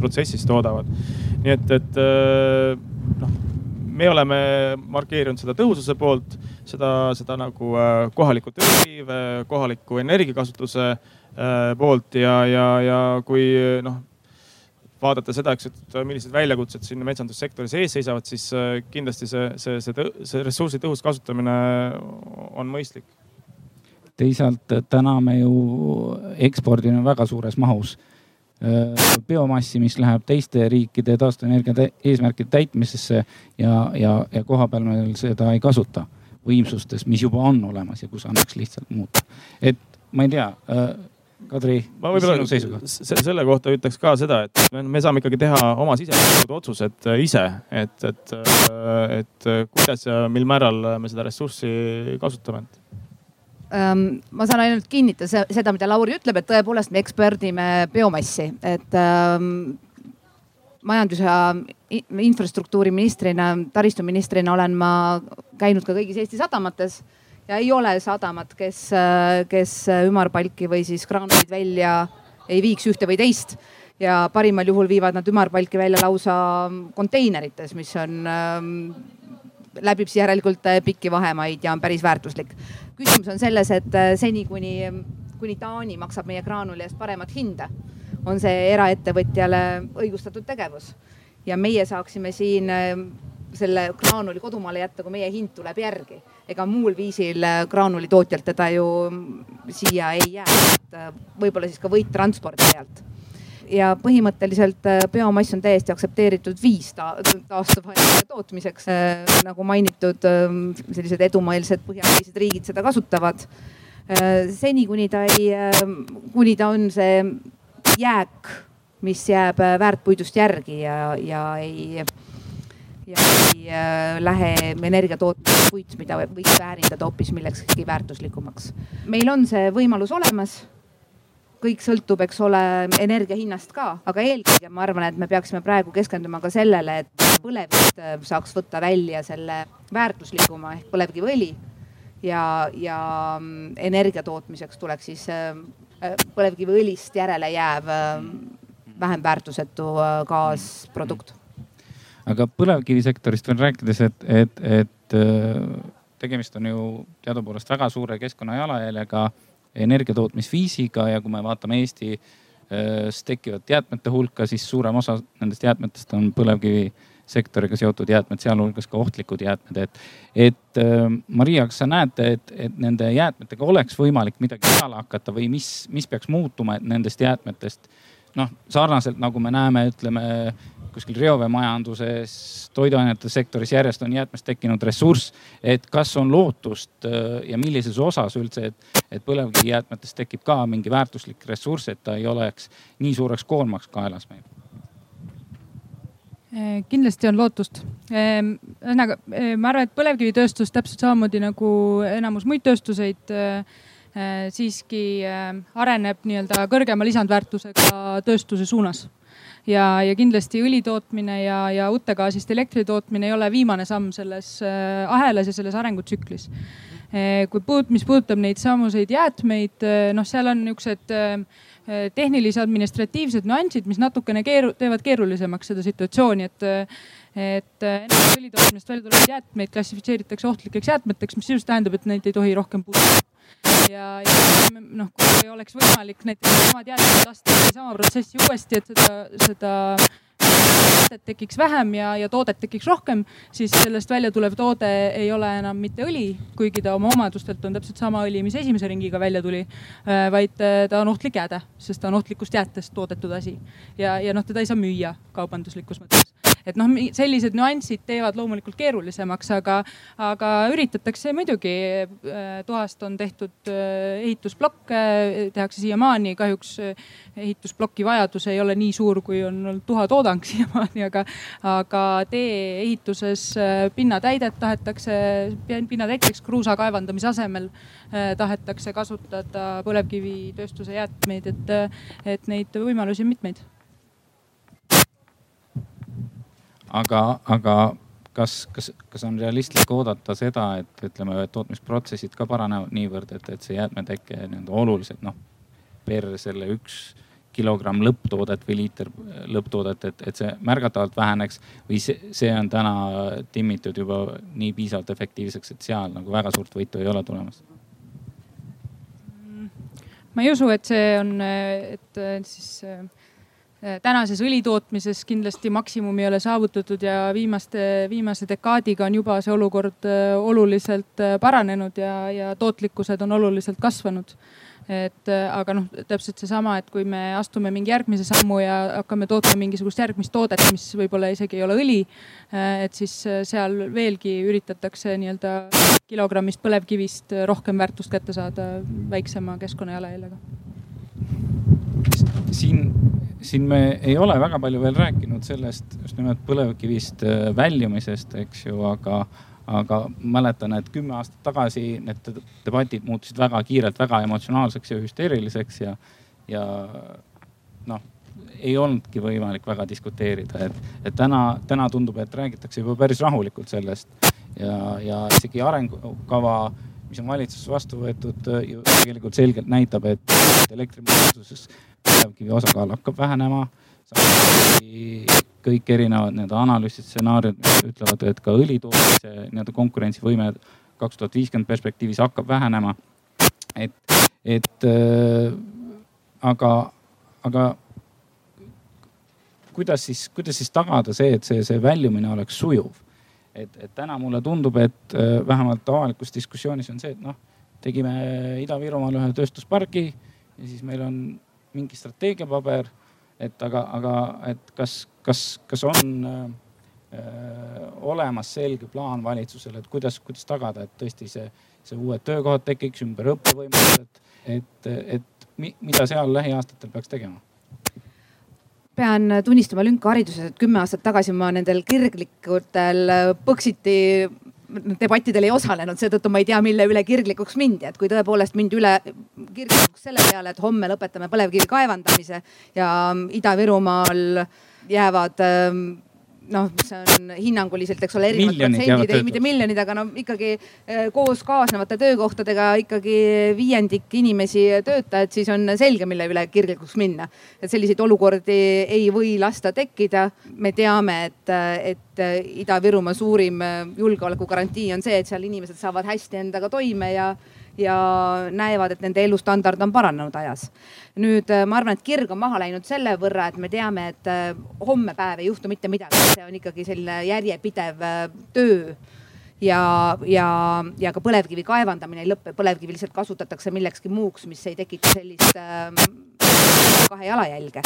protsessis toodavad. nii et, et noh me oleme markeerinud seda tõhususe poolt, seda, seda nagu äh, kohaliku tööhõive, kohaliku energiakasutuse äh, poolt ja, ja, ja kui noh vaadata seda, eks, et millised väljakutsed siin metsandussektoris ees seisavad, siis äh, kindlasti see, see, see, see ressursi tõhus kasutamine on mõistlik. Teisalt täna me ju ekspordime väga suures mahus Äh, biomassi, mis läheb teiste riikide taastuvenergia eesmärkide täitmisesse ja, ja, ja kohapeal me seda ei kasuta võimsustes, mis juba on olemas ja kus annaks lihtsalt muuta. et ma ei tea äh, Kadri, mis sinu seisukoht? selle kohta ütleks ka seda, et me, me saame ikkagi teha oma sisemised otsused äh, ise, et, et, et kuidas ja mil määral me seda ressurssi kasutame ma saan ainult kinnitada seda, mida Lauri ütleb, et tõepoolest me eksperdime biomassi, et ähm, majandus- ja infrastruktuuriministrina, taristuministrina olen ma käinud ka kõigis Eesti sadamates ja ei ole sadamat, kes, kes ümarpalki või siis graanuleid välja ei viiks ühte või teist ja parimal juhul viivad nad ümarpalki välja lausa konteinerites, mis on ähm, läbib siis järelikult pikki vahemaid ja on päris väärtuslik. Küsimus on selles, et äh, seni kuni, kuni Taani maksab meie graanuli eest paremat hinda, on see eraettevõtjale õigustatud tegevus. ja meie saaksime siin äh, selle graanuli kodumaale jätta, kui meie hind tuleb järgi. ega muul viisil graanulitootjalt teda ju siia ei jää, et võib-olla siis ka võit transpordi pealt ja põhimõtteliselt äh, biomass on täiesti aktsepteeritud viis ta taastuva energia tootmiseks. Äh, nagu mainitud, ähm, sellised edumeelsed põhjamaised riigid seda kasutavad. Äh, seni, kuni ta ei, ähm, kuni ta on see jääk, mis jääb väärtpuidust järgi ja, ja ei ja ei äh, lähe energia tootmiseks puit, mida võiks väärindada hoopis millekski väärtuslikumaks. meil on see võimalus olemas kõik sõltub, eks ole, energia hinnast ka, aga eelkõige ma arvan, et me peaksime praegu keskenduma ka sellele, et põlevkivist äh, saaks võtta välja selle väärtuslikuma ehk põlevkiviõli ja, ja mm, energia tootmiseks tuleks siis äh, äh, põlevkiviõlist järele jääv vähem väärtusetu gaasprodukt. aga põlevkivisektorist veel rääkides, et, et, et tegemist on ju teadupoolest väga suure keskkonnajalajäljega energiatootmisviisiga ja kui me vaatame Eestis äh, tekkivat jäätmete hulka, siis suurem osa nendest jäätmetest on põlevkivisektoriga seotud jäätmed, sealhulgas ka ohtlikud jäätmed, et, et äh, Maria, kas sa näed, et, et nende jäätmetega oleks võimalik midagi peale hakata või mis, mis peaks muutuma, et nendest jäätmetest noh, sarnaselt nagu me näeme, ütleme kuskil reoveemajanduses, toiduainete sektoris järjest on jäätmest tekkinud ressurss. et kas on lootust äh, ja millises osas üldse, et, et põlevkivijäätmetest tekib ka mingi väärtuslik ressurss, et ta ei oleks nii suureks koormaks kaelas meil? Äh, kindlasti on lootust. Äh, ühesõnaga, ma arvan, et põlevkivitööstus täpselt samamoodi nagu enamus muid tööstuseid siiski areneb nii-öelda kõrgema lisandväärtusega tööstuse suunas ja, ja kindlasti õli tootmine ja, ja uttegaasist elektri tootmine ei ole viimane samm selles äh, ahelas ja selles arengutsüklis. Äh, kui puud-, mis puudutab neid samuseid jäätmeid, äh, noh, seal on niisugused tehnilise administratiivsed nüansid, mis natukene keeru-, teevad keerulisemaks seda situatsiooni, et et õlitootmisest välja tulevaid jäätmeid klassifitseeritakse ohtlikeks jäätmeteks, mis sisuliselt tähendab, et neid ei tohi rohkem puudutada ja, ja noh, kui oleks võimalik näiteks samad jäätmed lasta sama protsessi uuesti, et seda, seda mõtet tekiks vähem ja, ja toodet tekiks rohkem, siis sellest välja tulev toode ei ole enam mitte õli, kuigi ta oma omadustelt on täpselt sama õli, mis esimese ringiga välja tuli. Äh, vaid äh, ta on ohtlik jääde, sest ta on ohtlikust jäätest toodetud asi ja, ja noh, teda ei saa müüa kaubanduslikus mõttes et noh, sellised nüansid teevad loomulikult keerulisemaks, aga, aga üritatakse muidugi. toast on tehtud ehitusblokke, tehakse siiamaani, kahjuks ehitusploki vajadus ei ole nii suur, kui on olnud tuhatoodang (laughs) siiamaani, aga, aga tee-ehituses pinnatäidet tahetakse, pinnatäiteks kruusa kaevandamise asemel tahetakse kasutada põlevkivitööstuse jäätmeid, et, et neid võimalusi on mitmeid. Aga, aga kas, kas, kas on realistlik oodata seda, et ütleme, tootmisprotsessid ka paranevad niivõrd, et, et see jäätmeteke nii-öelda oluliselt noh, per selle üks kilogramm lõpptoodet või liiter lõpptoodet, et, et see märgatavalt väheneks või see, see on täna timmitud juba nii piisavalt efektiivseks, et seal nagu väga suurt võitu ei ole tulemas? ma ei usu, et see on, et siis tänases õlitootmises kindlasti maksimum ei ole saavutatud ja viimaste, viimase dekaadiga on juba see olukord oluliselt paranenud ja, ja tootlikkused on oluliselt kasvanud et äh, aga noh, täpselt seesama, et kui me astume mingi järgmise sammu ja hakkame tootma mingisugust järgmist toodet, mis võib-olla isegi ei ole õli. Äh, et siis äh, seal veelgi üritatakse nii-öelda kilogrammist põlevkivist rohkem väärtust kätte saada väiksema keskkonnajalajäljega. Siin, siin me ei ole väga palju veel rääkinud sellest just nimelt põlevkivist väljumisest, eks ju, aga aga mäletan, et kümme aastat tagasi need debatid muutusid väga kiirelt väga emotsionaalseks ja hüsteeriliseks ja, ja noh, ei olnudki võimalik väga diskuteerida, et, et täna, täna tundub, et räägitakse juba päris rahulikult sellest ja, ja isegi arengukava, mis on valitsuses vastu võetud, ju tegelikult selgelt näitab, et elektrimajanduses põlevkivi osakaal hakkab vähenema. kõik erinevad nii-öelda analüüsid, stsenaariumid, ütlevad, et ka õli tootmise nii-öelda konkurentsivõime kaks tuhat viiskümmend perspektiivis hakkab vähenema. et, et äh, aga, aga kuidas siis, kuidas siis tagada see, et see, see väljumine oleks sujuv? et, et täna mulle tundub, et äh, vähemalt avalikus diskussioonis on see, et noh, tegime Ida-Virumaal ühe tööstuspargi ja siis meil on mingi strateegiapaber et aga, aga et kas, kas, kas on äh, olemas selge plaan valitsusel, et kuidas, kuidas tagada, et tõesti see, see uued töökohad tekiks, ümberõppevõimalused, et, et mida seal lähiaastatel peaks tegema? pean tunnistama lünka hariduses, et kümme aastat tagasi ma nendel kirglikutel Põxiti debattidel ei osalenud, seetõttu ma ei tea, mille üle kirglikuks mindi, et kui tõepoolest mindi üle kirglikuks selle peale, et homme lõpetame põlevkivi kaevandamise ja Ida-Virumaal jäävad ähm, noh, see on hinnanguliselt, eks ole, erinevad protsendid, ei mitte miljonid, aga no ikkagi eh, koos kaasnevate töökohtadega ikkagi viiendik inimesi töötajaid, siis on selge, mille üle kirglikuks minna. et selliseid olukordi ei või lasta tekkida. me teame, et, et Ida-Virumaa suurim julgeolekugarantii on see, et seal inimesed saavad hästi endaga toime ja ja näevad, et nende elustandard on paranenud ajas. Nüüd äh, ma arvan, et kirg on maha läinud selle võrra, et me teame, et äh, homme päev ei juhtu mitte midagi, see on ikkagi selline järjepidev äh, töö ja, ja, ja ka põlevkivi kaevandamine ei lõppe, põlevkivi lihtsalt kasutatakse millekski muuks, mis ei tekita sellist äh, kahe jalajälge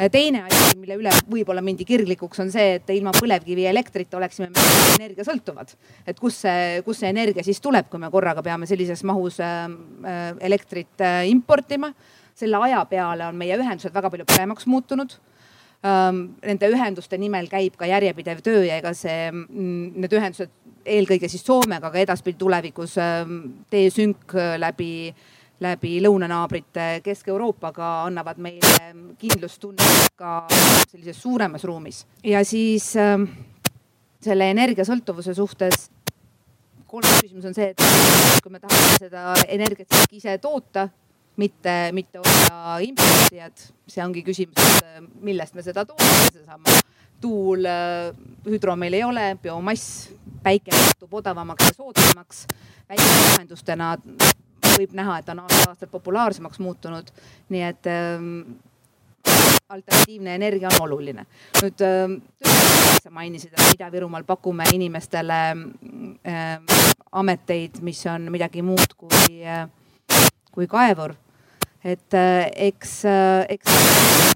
Äh, teine asi, mille üle võib-olla mindi kirglikuks, on see, et ilma põlevkivielektrita oleksime me energiasõltuvad. et kus see, kus see energia siis tuleb, kui me korraga peame sellises mahus äh, äh, elektrit importima. Selle aja peale on meie ühendused väga palju paremaks muutunud nende ühenduste nimel käib ka järjepidev töö ja ega see, mm, need ühendused eelkõige siis Soomega, aga edaspidi tulevikus teesünk läbi läbi lõunanaabrite Kesk-Euroopaga annavad meile kindlustunnet ka sellises suuremas ruumis. ja siis selle energiasõltuvuse suhtes kolmas küsimus on see, et kui me tahame seda energiat siiski ise toota, mitte, mitte olla impordijad, see ongi küsimus, et millest me seda toodame, seesama tuul, äh, hüdro meil ei ole, biomass, päike muutub odavamaks ja soodsamaks. väikelahendustena võib näha, et on aasta-aastalt populaarsemaks muutunud. nii et ähm, alternatiivne energia on oluline. nüüd ähm, sa mainisid, et Ida-Virumaal pakume inimestele äh, ameteid, mis on midagi muud kui äh,, kui kaevur et äh, eks, äh, eks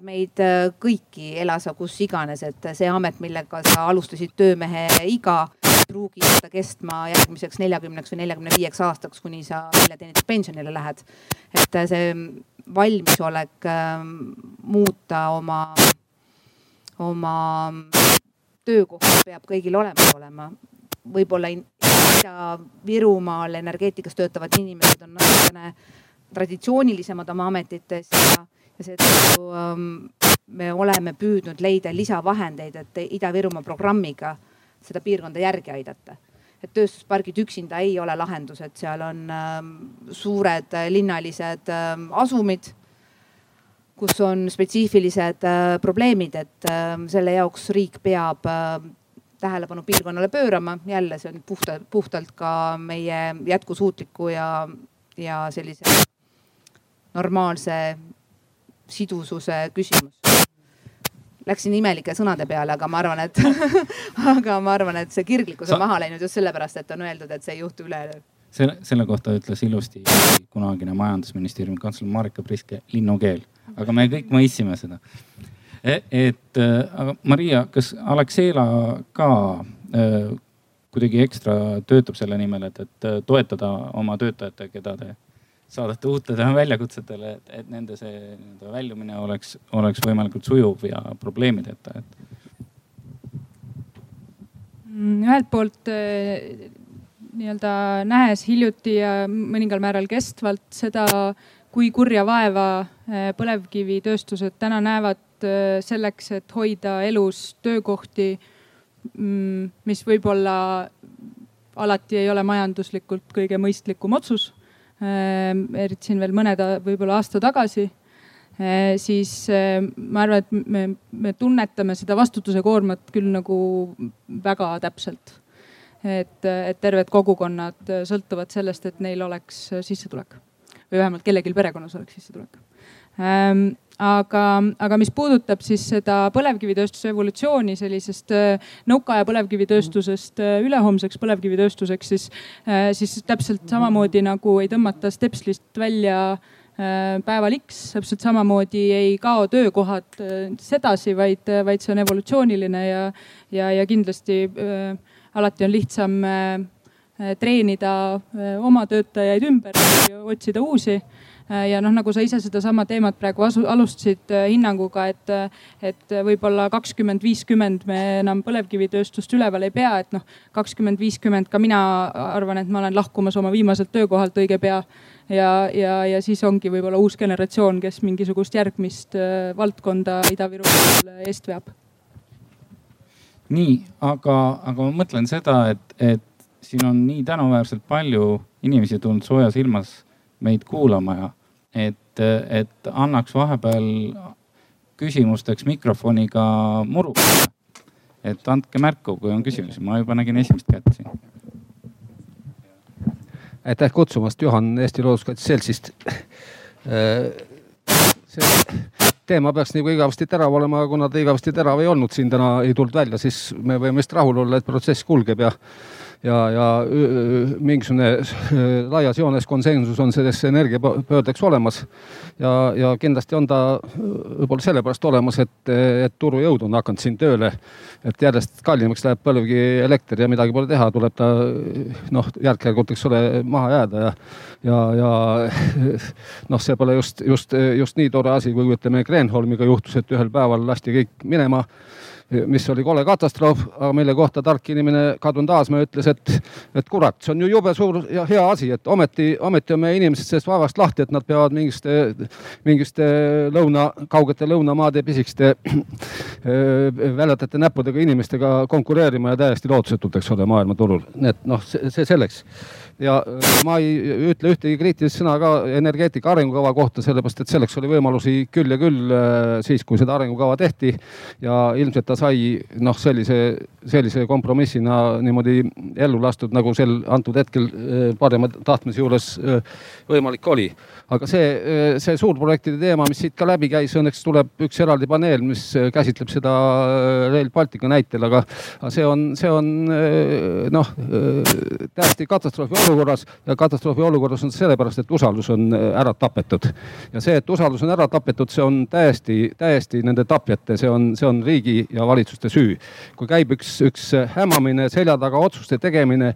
meid äh, kõiki, ela sa kus iganes, et see amet, millega sa alustasid töömehe iga, pruugi jääda kestma järgmiseks neljakümneks või neljakümne viieks aastaks, kuni sa välja teenitud pensionile lähed. et see valmisolek muuta oma, oma töökohta peab kõigil olemas olema. võib-olla Ida-Virumaal energeetikas töötavad inimesed on natukene traditsioonilisemad oma ametites ja, ja seetõttu ähm, me oleme püüdnud leida lisavahendeid, et Ida-Virumaa programmiga seda piirkonda järgi aidata. et tööstuspargid üksinda ei ole lahendus, et seal on ähm, suured linnalised ähm, asumid, kus on spetsiifilised äh, probleemid, et äh, selle jaoks riik peab äh, tähelepanu piirkonnale pöörama. jälle see on puhta, puhtalt ka meie jätkusuutliku ja, ja sellise normaalse sidususe küsimus. Läksin imelike sõnade peale, aga ma arvan, et (laughs) aga ma arvan, et see kirglikkus on Sa... maha läinud just sellepärast, et on öeldud, et see ei juhtu üleöö. selle, selle kohta ütles ilusti kunagine majandusministeeriumi kantsler Marika Priske linnukeel, aga me kõik mõistsime seda E, et äh, aga Maria, kas Alexela ka äh, kuidagi ekstra töötab selle nimel, et, et toetada oma töötajate, keda te saadate uutele väljakutsetele, et, et nende see nii-öelda väljumine oleks, oleks võimalikult sujuv ja probleemideta, et? Mm, ühelt poolt nii-öelda nähes hiljuti ja mõningal määral kestvalt seda, kui kurja vaeva põlevkivitööstused täna näevad Äh, selleks, et hoida elus töökohti, mm, mis võib-olla alati ei ole majanduslikult kõige mõistlikum otsus. Äh, eriti siin veel mõned võib-olla aasta tagasi. Äh, siis ma arvan, et me, me tunnetame seda vastutuse koormat küll nagu väga täpselt. et, et terved kogukonnad sõltuvad sellest, et neil oleks sissetulek. Või vähemalt kellelgi perekonnas oleks sissetulek aga, aga mis puudutab siis seda põlevkivitööstuse evolutsiooni sellisest äh, nõukaaja põlevkivitööstusest äh, ülehomseks põlevkivitööstuseks, siis, äh, siis täpselt samamoodi nagu ei tõmmata stepslist välja päeval X, täpselt samamoodi ei kao töökohad sedasi, vaid, vaid see on evolutsiooniline ja, ja, ja kindlasti äh, alati on lihtsam äh, treenida äh, oma töötajaid ümber otsida uusi. Äh, ja noh, nagu sa ise sedasama teemat praegu asu, alustasid äh, hinnanguga, et, et võib-olla kakskümmend, viiskümmend me enam põlevkivitööstust üleval ei pea, et noh, kakskümmend, viiskümmend ka mina arvan, et ma olen lahkumas oma viimaselt töökohalt õige pea ja, ja, ja siis ongi võib-olla uus generatsioon, kes mingisugust järgmist äh, valdkonda Ida-Virumaal eest veab. nii, aga, aga ma mõtlen seda, et, et siin on nii tänuväärselt palju inimesi tulnud soojas ilmas meid kuulama ja et, et annaks vahepeal küsimusteks mikrofoniga murukile. et andke märku, kui on küsimusi, ma juba nägin esimest kätt siin. aitäh kutsumast, Juhan Eesti Looduskaitse Seltsist. see teema peaks nagu igavesti terav olema, aga kuna ta igavesti terav ei olnud siin täna, ei tulnud välja, siis me võime vist rahul olla, et protsess kulgeb ja ja, ja mingisugune laias joones konsensus on sellesse energiapöördeks olemas. ja, ja kindlasti on ta võib-olla sellepärast olemas, et, et turujõud on hakanud siin tööle. et järjest kallimaks läheb põlevkivielekter ja midagi pole teha, tuleb ta noh, järk-järgult, eks ole, maha jääda ja, ja, ja (laughs) noh, see pole just, just, just nii tore asi, kui ütleme Kreenholmiga juhtus, et ühel päeval lasti kõik minema mis oli kole katastroof, aga mille kohta tark inimene Kadri Taasmäe ütles, et, et kurat, see on ju jube suur ja hea asi, et ometi, ometi on meie inimesed sellest vaevast lahti, et nad peavad mingiste, mingiste lõuna, kaugete lõunamaade pisikeste väljatete näppudega inimestega konkureerima ja täiesti lootusetult, eks ole, maailmaturul. nii et noh, see selleks ja äh, ma ei ütle ühtegi kriitilist sõna ka energeetika arengukava kohta, sellepärast et selleks oli võimalusi küll ja küll äh, siis, kui seda arengukava tehti. ja ilmselt ta sai noh, sellise, sellise kompromissina niimoodi ellu lastud, nagu sel antud hetkel äh, parema tahtmise juures võimalik oli aga see, see suurprojektide teema, mis siit ka läbi käis, õnneks tuleb üks eraldi paneel, mis käsitleb seda Rail Baltica näitel, aga see on, see on noh, täiesti katastroofi olukorras ja katastroofi olukorras on sellepärast, et usaldus on ära tapetud. ja see, et usaldus on ära tapetud, see on täiesti, täiesti nende tapjate, see on, see on riigi ja valitsuste süü. kui käib üks, üks hämamine, selja taga otsuste tegemine,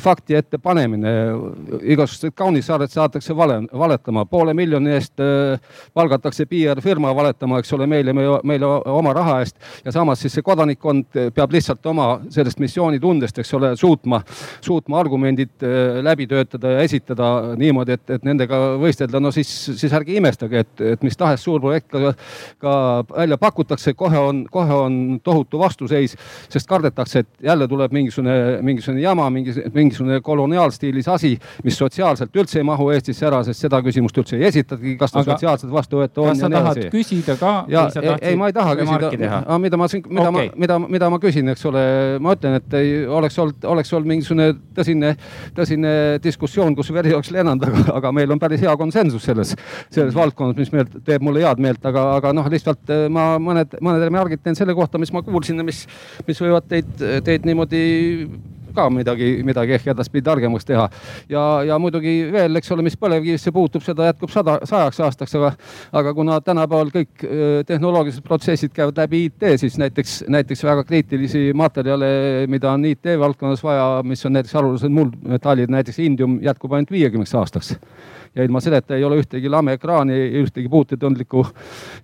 fakti ette panemine, igasugused kaunissaared saadetakse vale, valetama, poole miljoni eest palgatakse PR firma valetama, eks ole, meile, meile oma raha eest ja samas siis see kodanikkond peab lihtsalt oma sellest missioonitundest, eks ole, suutma, suutma argumendid äh, läbi töötada ja esitada niimoodi, et, et nendega võistelda. no siis, siis ärge imestage, et, et mis tahes suur projekt ka, ka välja pakutakse, kohe on, kohe on tohutu vastuseis, sest kardetakse, et jälle tuleb mingisugune, mingisugune jama, mingi, mingisugune koloniaalstiilis asi, mis sotsiaalselt üldse ei mahu Eestisse ära, sest seda küsimust üldse ei esitatagi, kas ta Aga sotsiaalselt vastuvõetav on. kas sa tahad küsida ka? ja ei, ei, ma ei taha küsida, mida ma siin, mida okay. ma, mida, mida ma küsin, eks ole, ma ütlen, et ei oleks olnud, oleks olnud mingisugune tõsine, tõsine diskussioon, kus veri oleks lennanud, aga, aga meil on päris hea konsensus selles, selles valdkonnas, mis meelt, teeb mulle head meelt, aga, aga noh, lihtsalt eh, ma mõned, mõned remargid teen selle kohta, mis ma kuulsin ja mis, mis võivad teid, teid niimoodi ka midagi, midagi ehk edaspidi targemaks teha. ja, ja muidugi veel, eks ole, mis põlevkivisse puutub, seda jätkub sada, sajaks aastaks, aga, aga kuna tänapäeval kõik tehnoloogilised protsessid käivad läbi IT, siis näiteks, näiteks väga kriitilisi materjale, mida on IT valdkonnas vaja, mis on näiteks haruldased muldmetallid, näiteks indium jätkub ainult viiekümneks aastaks ja ilma selleta ei ole ühtegi lameekraani, ühtegi puutetundlikku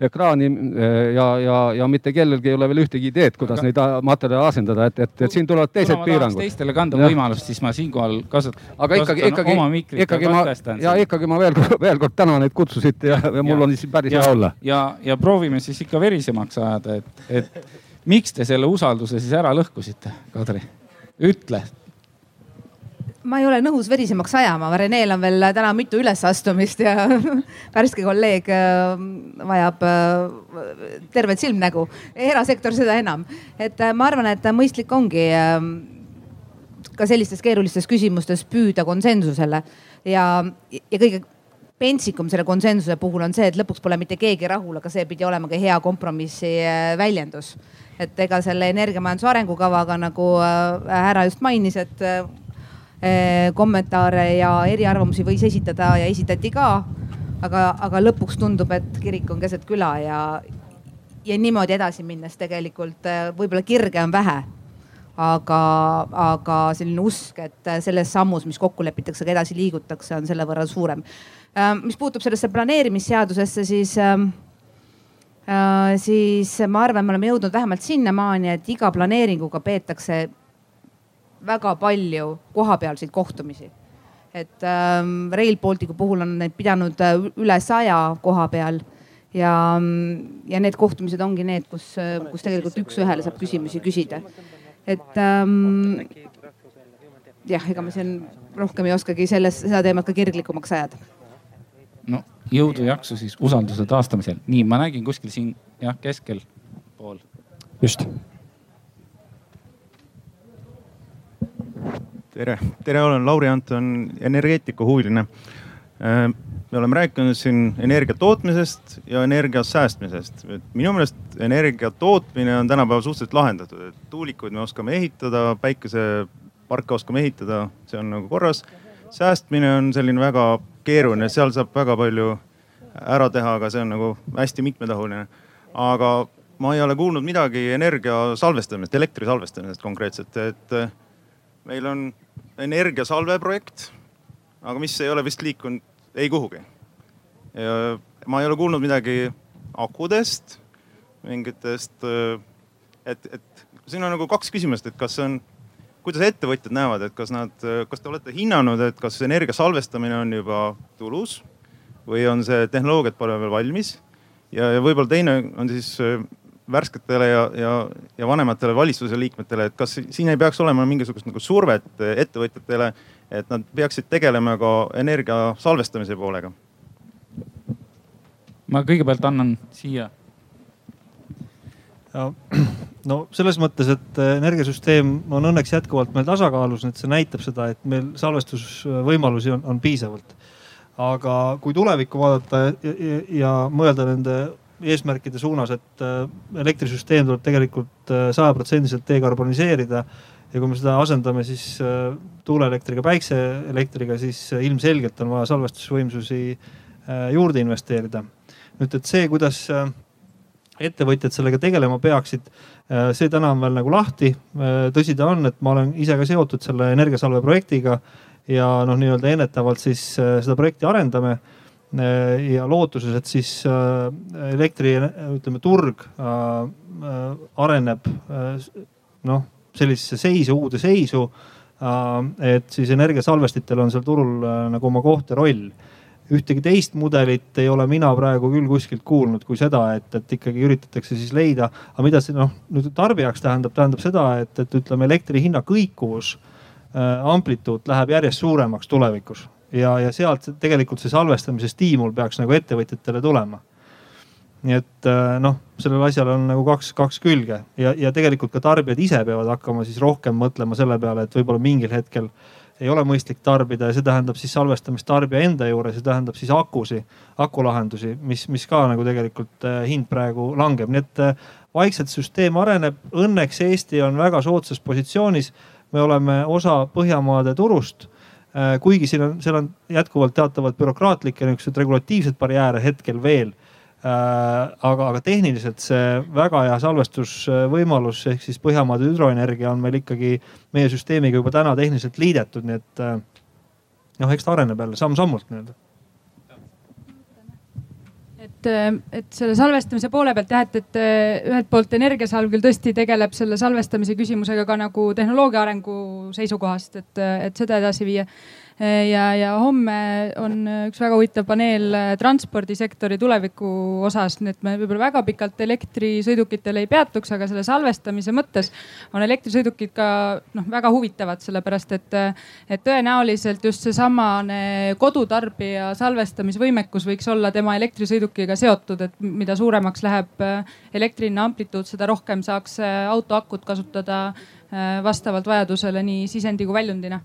ekraani eh, ja, ja, ja mitte kellelgi ei ole veel ühtegi ideed, kuidas aga, neid materjale asendada, et, et, et siin tulevad teised piirangud. teistele kanda ja. võimalust, siis ma siinkohal kasutan. aga ikkagi, ikkagi, ikkagi ma ja ikkagi ma veel, veel kord tänan, et kutsusite ja, ja mul ja, on siin päris hea olla. ja, ja proovime siis ikka verisemaks ajada, et, et miks te selle usalduse siis ära lõhkusite, Kadri? ütle ma ei ole nõus verisemaks ajama, Reneel on veel täna mitu ülesastumist ja (laughs) värske kolleeg äh, vajab äh, tervet silmnägu. erasektor seda enam, et äh, ma arvan, et mõistlik ongi ka sellistes keerulistes küsimustes püüda konsensusele ja, ja kõige pentsikum selle konsensuse puhul on see, et lõpuks pole mitte keegi rahul, aga see pidi olema ka hea kompromissi väljendus. et ega selle energiamajanduse arengukavaga nagu härra just mainis, et kommentaare ja eriarvamusi võis esitada ja esitati ka. aga, aga lõpuks tundub, et kirik on keset küla ja, ja niimoodi edasi minnes tegelikult eh, võib-olla kirge on vähe. aga, aga selline usk, et selles sammus, mis kokku lepitakse, ka edasi liigutakse, on selle võrra suurem. Eh, mis puutub sellesse planeerimisseadusesse, siis siis ma arvan, me oleme jõudnud vähemalt sinnamaani, et iga planeeringuga peetakse väga palju kohapealseid kohtumisi. et ähm, Rail Balticu puhul on neid pidanud äh, üle saja koha peal ja, mm, ja need kohtumised ongi need, kus, äh, kus tegelikult üks-ühele saab küsimusi küsida. et ähm, jah, ega ma siin rohkem ei oskagi selles, seda teemat ka kirglikumaks ajada. no jõudu, jaksu siis usalduse taastamisel. nii, ma nägin kuskil siin jah, keskel pool. just tere, tere, olen Lauri Anton, energeetikahuviline. Äh, me oleme rääkinud siin energia tootmisest ja energia säästmisest. minu meelest energia tootmine on tänapäeval suhteliselt lahendatud, et tuulikuid me oskame ehitada, päikeseparke oskame ehitada, see on nagu korras. säästmine on selline väga keeruline, seal saab väga palju ära teha, aga see on nagu hästi mitmetahuline. aga ma ei ole kuulnud midagi energia salvestamisest, elektri salvestamisest konkreetselt, et meil on energiasalve projekt, aga mis ei ole vist liikunud ei kuhugi. ma ei ole kuulnud midagi akudest, mingitest, et, et siin on nagu kaks küsimust, et kas on, kuidas ettevõtjad näevad, et kas nad, kas te olete hinnanud, et kas energia salvestamine on juba tulus või on see tehnoloogiad pole veel valmis? ja, ja võib-olla teine on siis värsketele ja, ja, ja vanematele valitsuse liikmetele, et kas siin ei peaks olema mingisugust nagu survet ettevõtjatele, et nad peaksid tegelema ka energia salvestamise poolega? ma kõigepealt annan siia. (clears throat) no selles mõttes, et energiasüsteem on õnneks jätkuvalt meil tasakaalus, et see näitab seda, et meil salvestusvõimalusi on, on piisavalt. aga kui tulevikku vaadata ja, ja, ja mõelda nende eesmärkide suunas, et äh, elektrisüsteem tuleb tegelikult äh, sajaprotsendiliselt dekarboniseerida ja kui me seda asendame siis äh, tuuleelektriga, päikseelektriga, siis ilmselgelt on vaja salvestusvõimsusi juurde investeerida. nüüd, et see, kuidas ettevõtjad sellega tegelema peaksid, see täna on veel nagu lahti. tõsi ta on, et ma olen ise ka seotud selle energiasalve projektiga ja noh, nii-öelda ennetavalt siis seda projekti arendame ja lootuses, et siis elektri, ütleme turg areneb noh sellisesse seisu, uude seisu. Äh, et siis energiasalvestitel on seal turul äh, nagu oma koht ja roll ühtegi teist mudelit ei ole mina praegu küll kuskilt kuulnud kui seda, et, et ikkagi üritatakse siis leida. aga mida see noh nüüd tarbijaks tähendab, tähendab seda, et, et ütleme elektri hinna kõikuvus äh,, amplituud läheb järjest suuremaks tulevikus ja, ja sealt tegelikult see salvestamise stiimul peaks nagu ettevõtjatele tulema nii et äh, noh, sellel asjal on nagu kaks, kaks külge ja, ja tegelikult ka tarbijad ise peavad hakkama siis rohkem mõtlema selle peale, et võib-olla mingil hetkel ei ole mõistlik tarbida ja see tähendab siis salvestamist tarbija enda juures, see tähendab siis akusi, akulahendusi, mis, mis ka nagu tegelikult äh, hind praegu langeb, nii et äh, vaikselt süsteem areneb. Õnneks Eesti on väga soodsas positsioonis. me oleme osa Põhjamaade turust kuigi siin on, seal on jätkuvalt teatavad bürokraatlikke niisuguseid regulatiivseid barjääre hetkel veel. Äh, aga, aga tehniliselt see väga hea salvestusvõimalus ehk siis Põhjamaade hüdroenergia on meil ikkagi meie süsteemiga juba täna tehniliselt liidetud, nii et äh, noh, eks ta areneb jälle samm-sammult nii-öelda et, et selle salvestamise poole pealt jah, et, et ühelt poolt Energiasalv küll tõesti tegeleb selle salvestamise küsimusega ka nagu tehnoloogia arengu seisukohast, et, et seda edasi viia ja, ja homme on üks väga huvitav paneel transpordisektori tuleviku osas, nii et me võib-olla väga pikalt elektrisõidukitel ei peatuks, aga selle salvestamise mõttes on elektrisõidukid ka noh, väga huvitavad, sellepärast et, et tõenäoliselt just seesamane kodutarbija salvestamisvõimekus võiks olla tema elektrisõidukiga seotud, et mida suuremaks läheb elektriline amplituud, seda rohkem saaks auto akut kasutada vastavalt vajadusele nii sisendi kui väljundina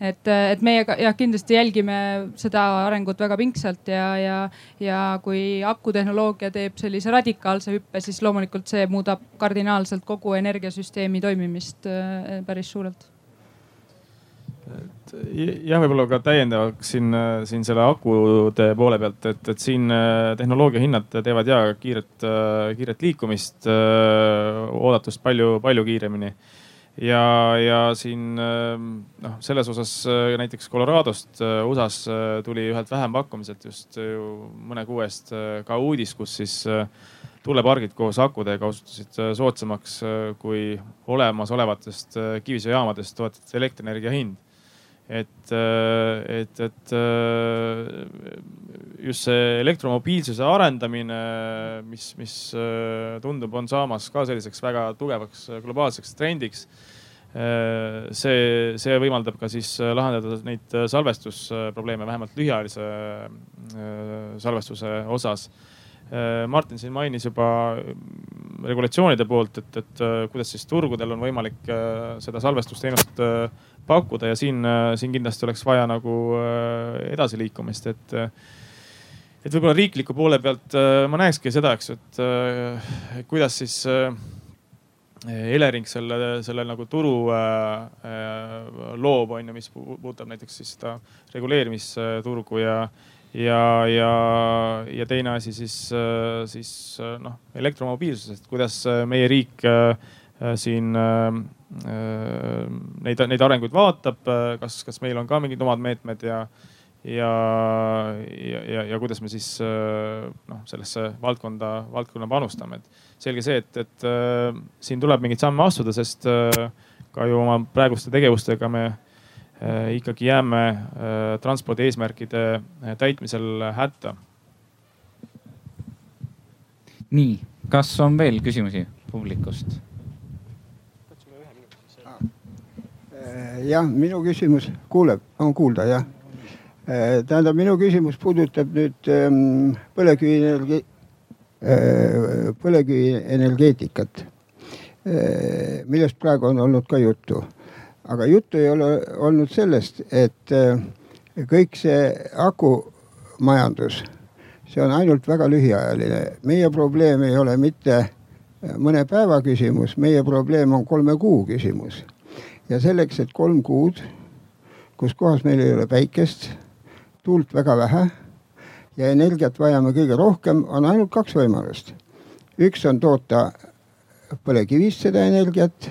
et, et meie jah, kindlasti jälgime seda arengut väga pingsalt ja, ja, ja kui akutehnoloogia teeb sellise radikaalse hüppe, siis loomulikult see muudab kardinaalselt kogu energiasüsteemi toimimist äh, päris suurelt. Jah, võib-olla ka täiendavaks siin, siin selle akude poole pealt, et, et siin äh, tehnoloogia hinnad teevad ja kiiret, äh, kiiret liikumist, oodatust palju, palju kiiremini ja, ja siin ähm, noh, selles osas äh, näiteks Coloradost äh, USA-s äh, tuli ühelt vähempakkumiselt just ju mõne kuu eest ka uudis, kus siis tuulepargid koos akudega osutusid soodsamaks kui olemasolevatest kivisöejaamadest toodetud elektrienergia hind. Et, et, et just see elektromobiilsuse arendamine, mis, mis tundub, on saamas ka selliseks väga tugevaks globaalseks trendiks Äh, see, see võimaldab ka siis äh, lahendada neid äh, salvestusprobleeme, vähemalt lühiajalise salvestuse osas. Martin siin mainis juba regulatsioonide poolt, et, et kuidas siis turgudel on võimalik seda salvestusteenust pakkuda ja siin, siin kindlasti oleks vaja nagu edasiliikumist, et et võib-olla riikliku poole pealt ma näekski seda, eks, et kuidas siis Elering selle, selle nagu turu äh, äh, loob, on ju, mis puudutab näiteks siis seda reguleerimisturgu ja, ja, ja, ja teine asi siis, äh, siis äh, noh, elektromobiilsusest, kuidas meie riik siin neid, neid arenguid vaatab, kas, kas meil on ka mingid omad meetmed ja ja, ja, ja, ja kuidas me siis noh, sellesse valdkonda, valdkonna panustame, et selge see, et, et äh, siin tuleb mingeid samme astuda, sest äh, ka ju oma praeguste tegevustega me äh, ikkagi jääme äh, transpordi eesmärkide äh, täitmisel hätta. nii, kas on veel küsimusi publikust? Jah, minu küsimus kuuleb, on kuulda jah? tähendab, minu küsimus puudutab nüüd ähm, põlevkivienergia Äh, põlevkivienergeetikat, millest praegu on olnud ka juttu. aga juttu ei ole olnud sellest, et kõik see akumajandus, see on ainult väga lühiajaline. meie probleem ei ole mitte mõne päeva küsimus, meie probleem on kolme kuu küsimus. Ja selleks, et kolm kuud, kus kohas meil ei ole päikest, tuult väga vähe ja energiat vajame kõige rohkem, on ainult kaks võimalust. üks on toota põlevkivist seda energiat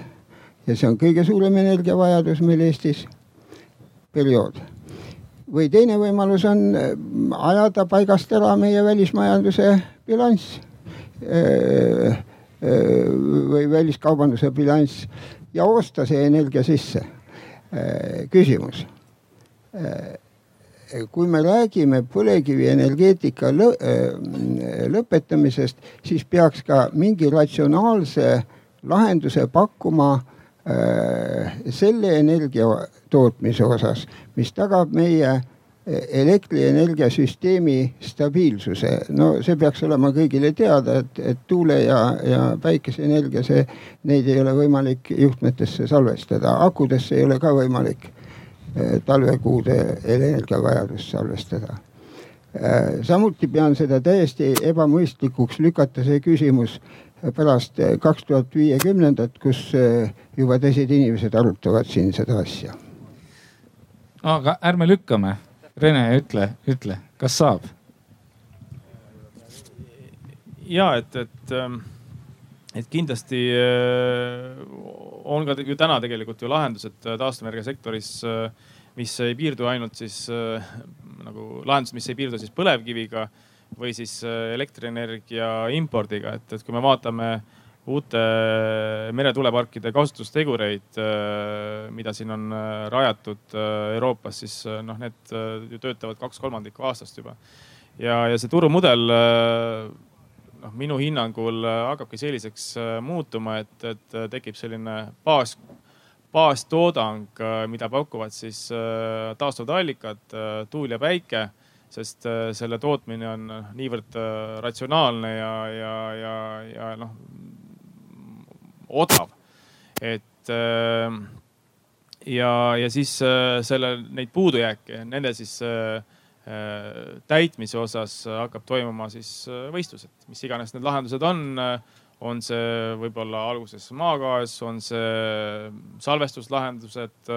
ja see on kõige suurem energiavajadus meil Eestis, periood. või teine võimalus on äh, ajada paigast ära meie välismajanduse bilanss äh, äh, või väliskaubanduse bilanss ja osta see energia sisse. küsimus kui me räägime põlevkivienergeetika lõpetamisest, siis peaks ka mingi ratsionaalse lahenduse pakkuma Äh, selle energia tootmise osas, mis tagab meie äh, elektrienergiasüsteemi stabiilsuse. no see peaks olema kõigile teada, et, et tuule ja, ja päikeseenergia, see, neid ei ole võimalik juhtmetesse salvestada, akudesse ei ole ka võimalik äh, talvekuude energiavajadust salvestada. samuti pean seda täiesti ebamõistlikuks lükata see küsimus pärast eh, kaks tuhat viiekümnendat, kus eh, juba teised inimesed arutavad siin seda asja. aga ärme lükkame. Rene, ütle, ütle, kas saab? ja et, et, ähm, et kindlasti äh, on ka ju täna tegelikult ju lahendused taastuvenergia sektoris, äh, mis ei piirdu ainult siis äh, nagu lahendused, mis ei piirdu siis põlevkiviga või siis äh, elektrienergia impordiga, et, et kui me vaatame uute meretuuleparkide kasutustegureid, äh, mida siin on äh, rajatud Euroopas, siis noh, need ju töötavad kaks kolmandikku aastast juba. ja, ja see turumudel noh, minu hinnangul hakkabki selliseks muutuma, et, et tekib selline baas, baastoodang, mida pakuvad siis taastuvad allikad, tuul ja päike sest äh, selle tootmine on äh, niivõrd äh, ratsionaalne ja, ja, ja, ja noh, odav. et ja, ja siis selle, neid puudujääke, nende siis täitmise osas hakkab toimuma siis võistlused, mis iganes need lahendused on on see võib-olla alguses maagaas, on see salvestuslahendused,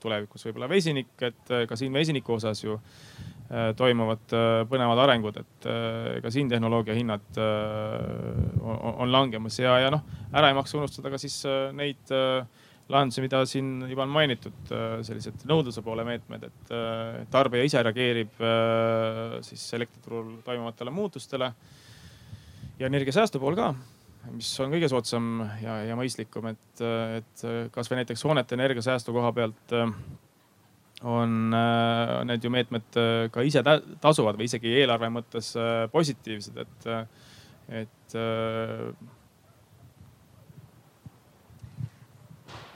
tulevikus võib-olla vesinik, et ka siin vesiniku osas ju Äh, toimuvad äh, põnevad arengud, et äh, ka siin tehnoloogia hinnad on langemas ja, ja noh, ära ei maksa unustada ka siis neid lahendusi, mida siin juba on mainitud, sellised nõudluse poole meetmed, et tarbija ise reageerib siis elektriturul toimuvatele muutustele. ja energiasäästu pool ka, mis on kõige soodsam ja, ja mõistlikum, et, et kasvõi näiteks hoonete energiasäästu koha pealt on äh, need ju meetmed äh, ka ise tasuvad või isegi eelarve mõttes äh, positiivsed, et, et.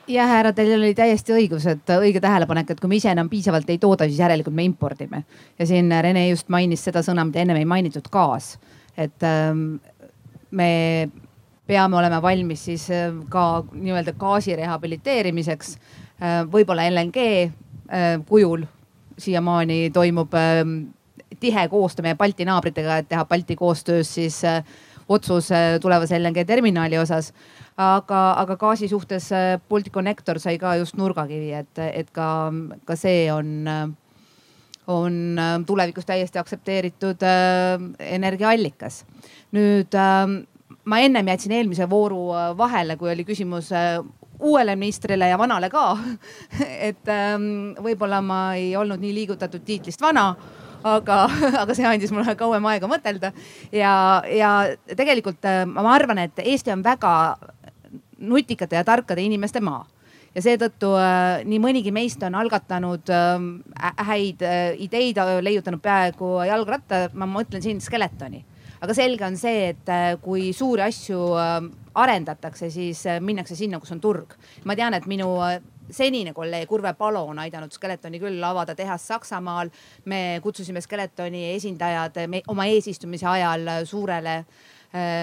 jah, härra, teil oli täiesti õigus, et õige tähelepanek, et kui me ise enam piisavalt ei tooda, siis järelikult me impordime. ja siin Rene just mainis seda sõna, mida ennem ei mainitud, gaas. et ähm, me peame olema valmis siis ka nii-öelda gaasi rehabiliteerimiseks. võib-olla LNG kujul siiamaani toimub ähm, tihe koostöö meie Balti naabritega, et teha Balti koostöös siis äh, otsus äh, tulevase LNG terminali osas. aga, aga gaasi suhtes Balticconnector sai ka just nurgakivi, et, et ka, ka see on, on tulevikus täiesti aktsepteeritud energiaallikas. nüüd ähm, ma ennem jätsin eelmise vooru vahele, kui oli küsimus uuele ministrile ja vanale ka. (laughs) Et ähm, võib-olla ma ei olnud nii liigutatud tiitlist vana aga, (laughs) aga see andis mulle kauem aega mõtelda. Ja, ja tegelikult äh, ma arvan, et Eesti on väga nutikate ja tarkade inimeste maa. Ja seetõttu äh, nii mõnigi meist on algatanud äh, häid äh, ideid, leiutanud peaaegu jalgratta, ma mõtlen siin Skeletoni aga selge on see, et äh, kui suuri asju äh, arendatakse, siis äh, minnakse sinna, kus on turg. ma tean, et minu senine kolleeg Urve Palo on aidanud Skeletoni küll avada tehast Saksamaal. me kutsusime Skeletoni esindajad me, oma eesistumise ajal suurele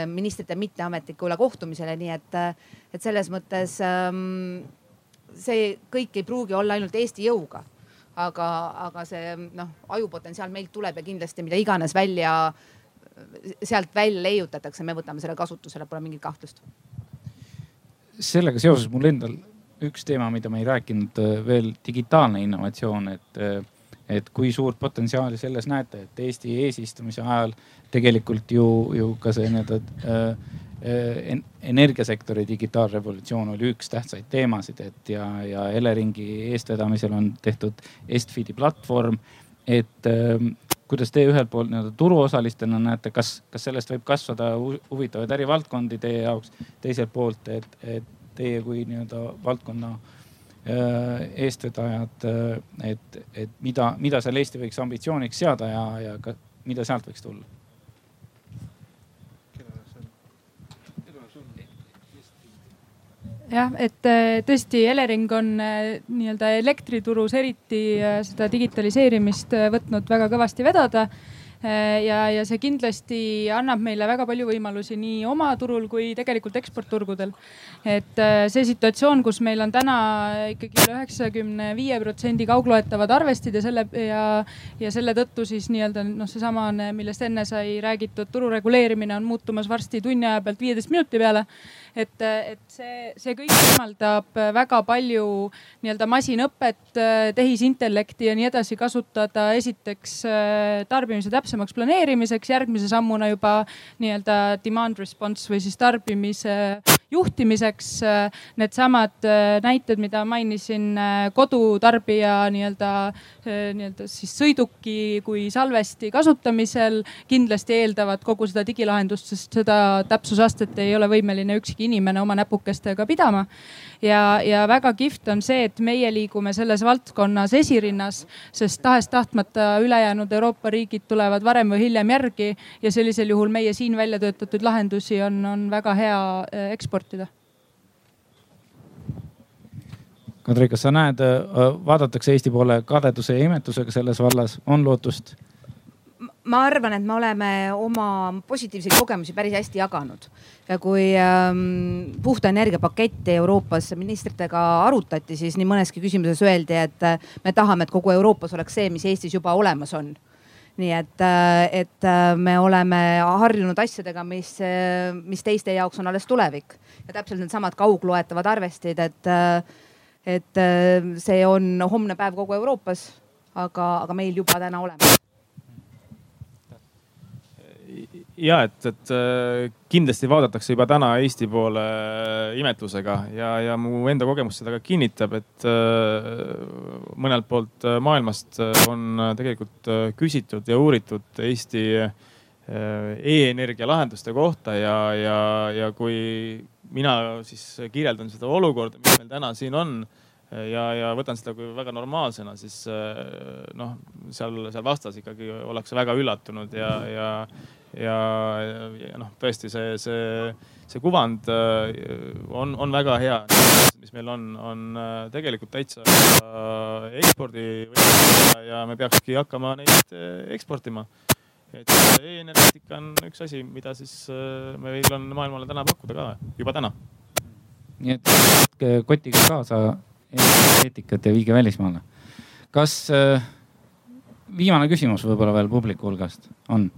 ministrite mitteametlikule kohtumisele, nii et, et selles mõttes ähm, see kõik ei pruugi olla ainult Eesti jõuga aga, aga see noh, ajupotentsiaal meilt tuleb ja kindlasti mida iganes välja sealt välja leiutatakse, me võtame selle kasutusele, pole mingit kahtlust. sellega seoses mul endal üks teema, mida me ei rääkinud veel, digitaalne innovatsioon, et, et kui suurt potentsiaali selles näete, et Eesti eesistumise ajal tegelikult ju, ju ka see nii-öelda äh, energiasektori digitaalrevolutsioon oli üks tähtsaid teemasid, et ja, ja Eleringi eestvedamisel on tehtud Estfidi platvorm, et äh, kuidas te ühelt poolt nii-öelda turuosalistena näete, kas, kas sellest võib kasvada huvitavaid ärivaldkondi teie jaoks? teiselt poolt, et, et teie kui nii-öelda valdkonna äh, eestvedajad, äh, et, et mida, mida seal Eesti võiks ambitsiooniks seada ja, ja ka, mida sealt võiks tulla? Jah, et äh, tõesti Elering on äh, nii-öelda elektriturus eriti äh, seda digitaliseerimist võtnud väga kõvasti vedada ja, ja see kindlasti annab meile väga palju võimalusi nii oma turul kui tegelikult eksportturgudel. et see situatsioon, kus meil on täna ikkagi üle üheksakümne viie protsendi kaugloetavad arvestid ja selle ja, ja selle tõttu siis nii-öelda noh, seesama, millest enne sai räägitud, turu reguleerimine on muutumas varsti tunni aja pealt viieteist minuti peale et, et see, see kõik võimaldab väga palju nii-öelda masinõpet, tehisintellekti ja nii edasi kasutada esiteks äh, tarbimise täpsemaks planeerimiseks, järgmise sammuna juba nii-öelda demand response või siis tarbimise juhtimiseks. Needsamad äh, näited, mida mainisin äh, kodutarbija nii-öelda, nii-öelda siis sõiduki kui salvesti kasutamisel kindlasti eeldavad kogu seda digilahendust, sest seda täpsusastet ei ole võimeline ükski inimene oma näpukestega pidama. ja, ja väga kihvt on see, et meie liigume selles valdkonnas esirinnas, sest tahes-tahtmata ülejäänud Euroopa riigid tulevad varem või hiljem järgi ja sellisel juhul meie siin välja töötatud lahendusi on, on väga hea äh, eksportida Kadri, kas sa näed, äh, vaadatakse Eesti poole kadeduse ja imetlusega selles vallas, on lootust? ma arvan, et me oleme oma positiivseid kogemusi päris hästi jaganud. Ja kui ähm, puhta energia paketti Euroopas ministritega arutati, siis nii mõneski küsimuses öeldi, et äh, me tahame, et kogu Euroopas oleks see, mis Eestis juba olemas on. Nii et, äh, et me oleme harjunud asjadega, mis, mis teiste jaoks on alles tulevik ja täpselt needsamad kaugloetavad arvestid, et, et see on homne päev kogu Euroopas, aga, aga meil juba täna olemas. Ja et, et äh, kindlasti vaadatakse juba täna Eesti poole äh, imetlusega ja, ja mu enda kogemus seda ka kinnitab, et äh, mõnelt poolt maailmast on tegelikult küsitud ja uuritud Eesti e-energia lahenduste kohta ja, ja, ja kui mina siis kirjeldan seda olukorda, mis meil täna siin on ja, ja võtan seda kui väga normaalsena, siis noh, seal, seal vastas ikkagi ollakse väga üllatunud ja, ja ja, ja noh, tõesti see, see, see kuvand äh, on, on väga hea. mis meil on, on äh, tegelikult täitsa ekspordivõimeline ja me peakski hakkama neid eksportima. Et e-energeetika on üks asi, mida siis meil on maailmale täna pakkuda ka juba täna. nii et võtke kotiga kaasa energeetikat ja viige välismaale. kas viimane küsimus võib-olla veel publiku hulgast on?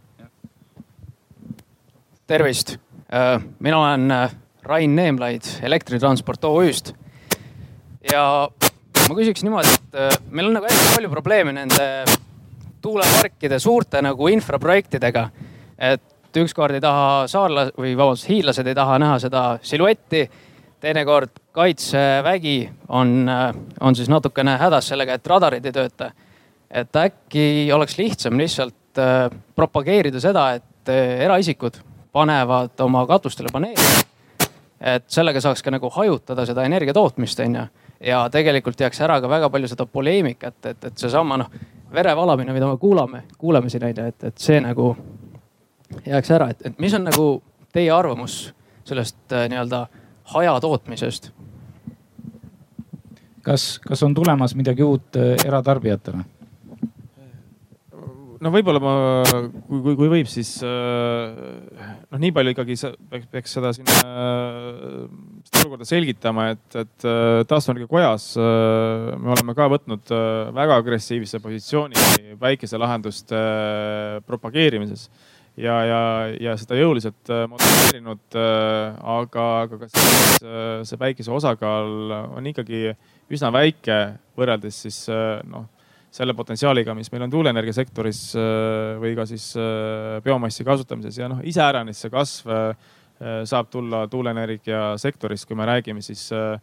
tervist, äh, mina olen äh, Rain Neemlaid Elektritransport OÜ-st. ja ma küsiks niimoodi, et äh, meil on nagu hästi palju probleeme nende tuuleparkide suurte nagu infraprojektidega. et ükskord ei taha saarla- või vabandust, hiidlased ei taha näha seda siluetti. teinekord kaitsevägi on, on siis natukene hädas sellega, et radarid ei tööta. et äkki oleks lihtsam lihtsalt propageerida seda, et eraisikud panevad oma katustele paneele. et sellega saaks ka nagu hajutada seda energia tootmist, onju. ja tegelikult jääks ära ka väga palju seda poleemikat, et, et seesama noh, verevalamine, mida me kuulame, kuuleme siin onju, et, et see nagu jääks ära, et, et mis on nagu teie arvamus sellest äh, nii-öelda hajatootmisest? kas, kas on tulemas midagi uut äh, eratarbijatele? no võib-olla ma, kui, kui, kui võib, siis äh, noh, nii palju ikkagi peaks, peaks seda siin äh, seda olukorda selgitama, et, et äh, taastuvenergia kojas me oleme ka võtnud väga agressiivse positsiooni päikeselahenduste propageerimises ja, ja, ja seda jõuliselt modelleerinud. aga, aga ka siis see päikese osakaal on ikkagi üsna väike võrreldes siis noh selle potentsiaaliga, mis meil on tuuleenergia sektoris või ka siis biomassi kasutamises ja noh, iseäranis see kasv saab tulla tuuleenergia sektoris, kui me räägime siis äh,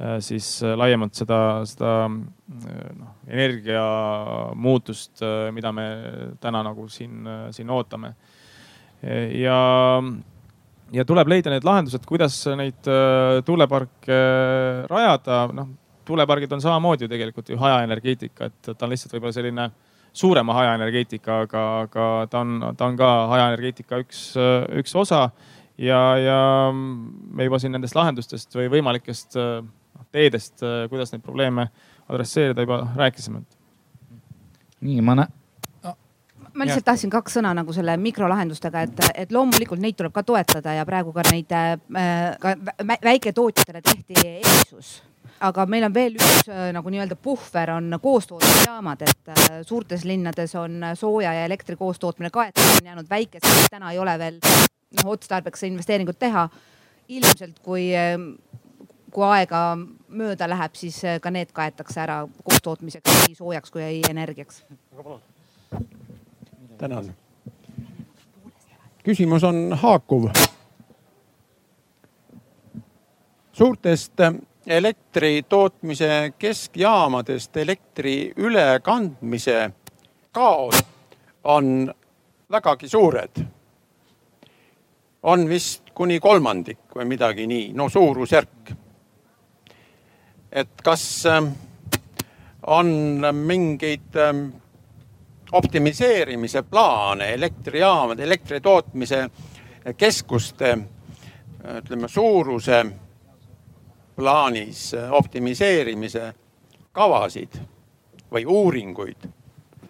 Äh, siis äh, laiemalt seda, seda äh, noh, energiamuutust, mida me täna nagu siin, siin ootame. ja, ja tuleb leida need lahendused, kuidas neid tuuleparke rajada, noh tuulepargid on samamoodi ju tegelikult ju hajaenergeetika, et ta on lihtsalt võib-olla selline suurema hajaenergeetika, aga, aga ta on, ta on ka hajaenergeetika üks, üks osa. Ja, ja me juba siin nendest lahendustest või võimalikest teedest, äh, kuidas neid probleeme adresseerida juba rääkisime. nii, ma näen ma lihtsalt tahtsin kaks sõna nagu selle mikrolahendustega, et, et loomulikult neid tuleb ka toetada ja praegu ka neid äh, ka väiketootjatele tehti erisus. Aga meil on veel üks äh, nagu nii-öelda puhver on koostootmisjaamad, et suurtes linnades on sooja ja elektri koostootmine kaetud, on jäänud väikesed, täna ei ole veel noh otstarbekas investeeringut teha. ilmselt kui kui aega mööda läheb, siis ka need kaetakse ära koostootmiseks nii soojaks kui energiaks. tänan. küsimus on haakuv. suurtest elektri tootmise keskjaamadest elektri ülekandmise kaod on vägagi suured. On vist kuni kolmandik või midagi nii, no suurusjärk et kas ähm, on mingeid ähm, optimiseerimise plaane elektrijaamade, elektri tootmise keskuste ütleme suuruse plaanis optimiseerimise kavasid või uuringuid?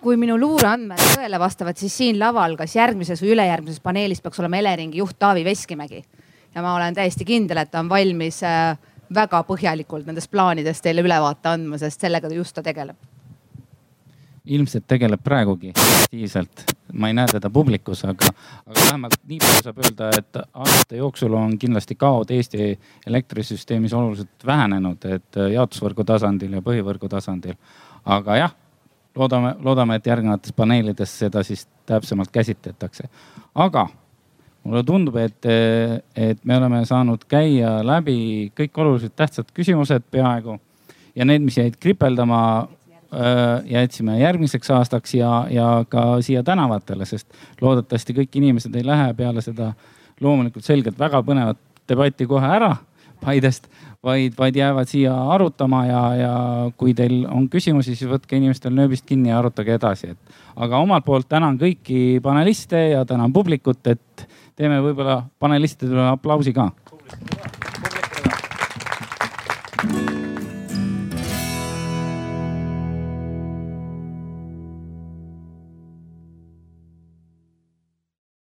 Kui minu luureandmed tõele vastavad, siis siin laval, kas järgmises või ülejärgmises paneelis peaks olema Eleringi juht Taavi Veskimägi. ja ma olen täiesti kindel, et ta on valmis äh, väga põhjalikult nendest plaanidest teile ülevaate andma, sest sellega just ta tegeleb. ilmselt tegeleb praegugi aktiivselt, ma ei näe teda publikus, aga, aga vähemalt nii palju saab öelda, et aastate jooksul on kindlasti kaod Eesti elektrisüsteemis oluliselt vähenenud, et jaotusvõrgu tasandil ja põhivõrgu tasandil. aga jah, loodame, loodame, et järgnevates paneelides seda siis täpsemalt käsitletakse. aga mulle tundub, et, et me oleme saanud käia läbi kõik oluliselt tähtsad küsimused peaaegu ja need, mis jäid kripeldama, äh, jätsime järgmiseks aastaks ja, ja ka siia tänavatele, sest loodetavasti kõik inimesed ei lähe peale seda loomulikult selgelt väga põnevat debatti kohe ära Paidest, vaid, vaid jäävad siia arutama ja, ja kui teil on küsimusi, siis võtke inimestel nööbist kinni ja arutage edasi, et. aga omalt poolt tänan kõiki paneliste ja tänan publikut, et teeme võib-olla panelistidele aplausi ka. publikule ka.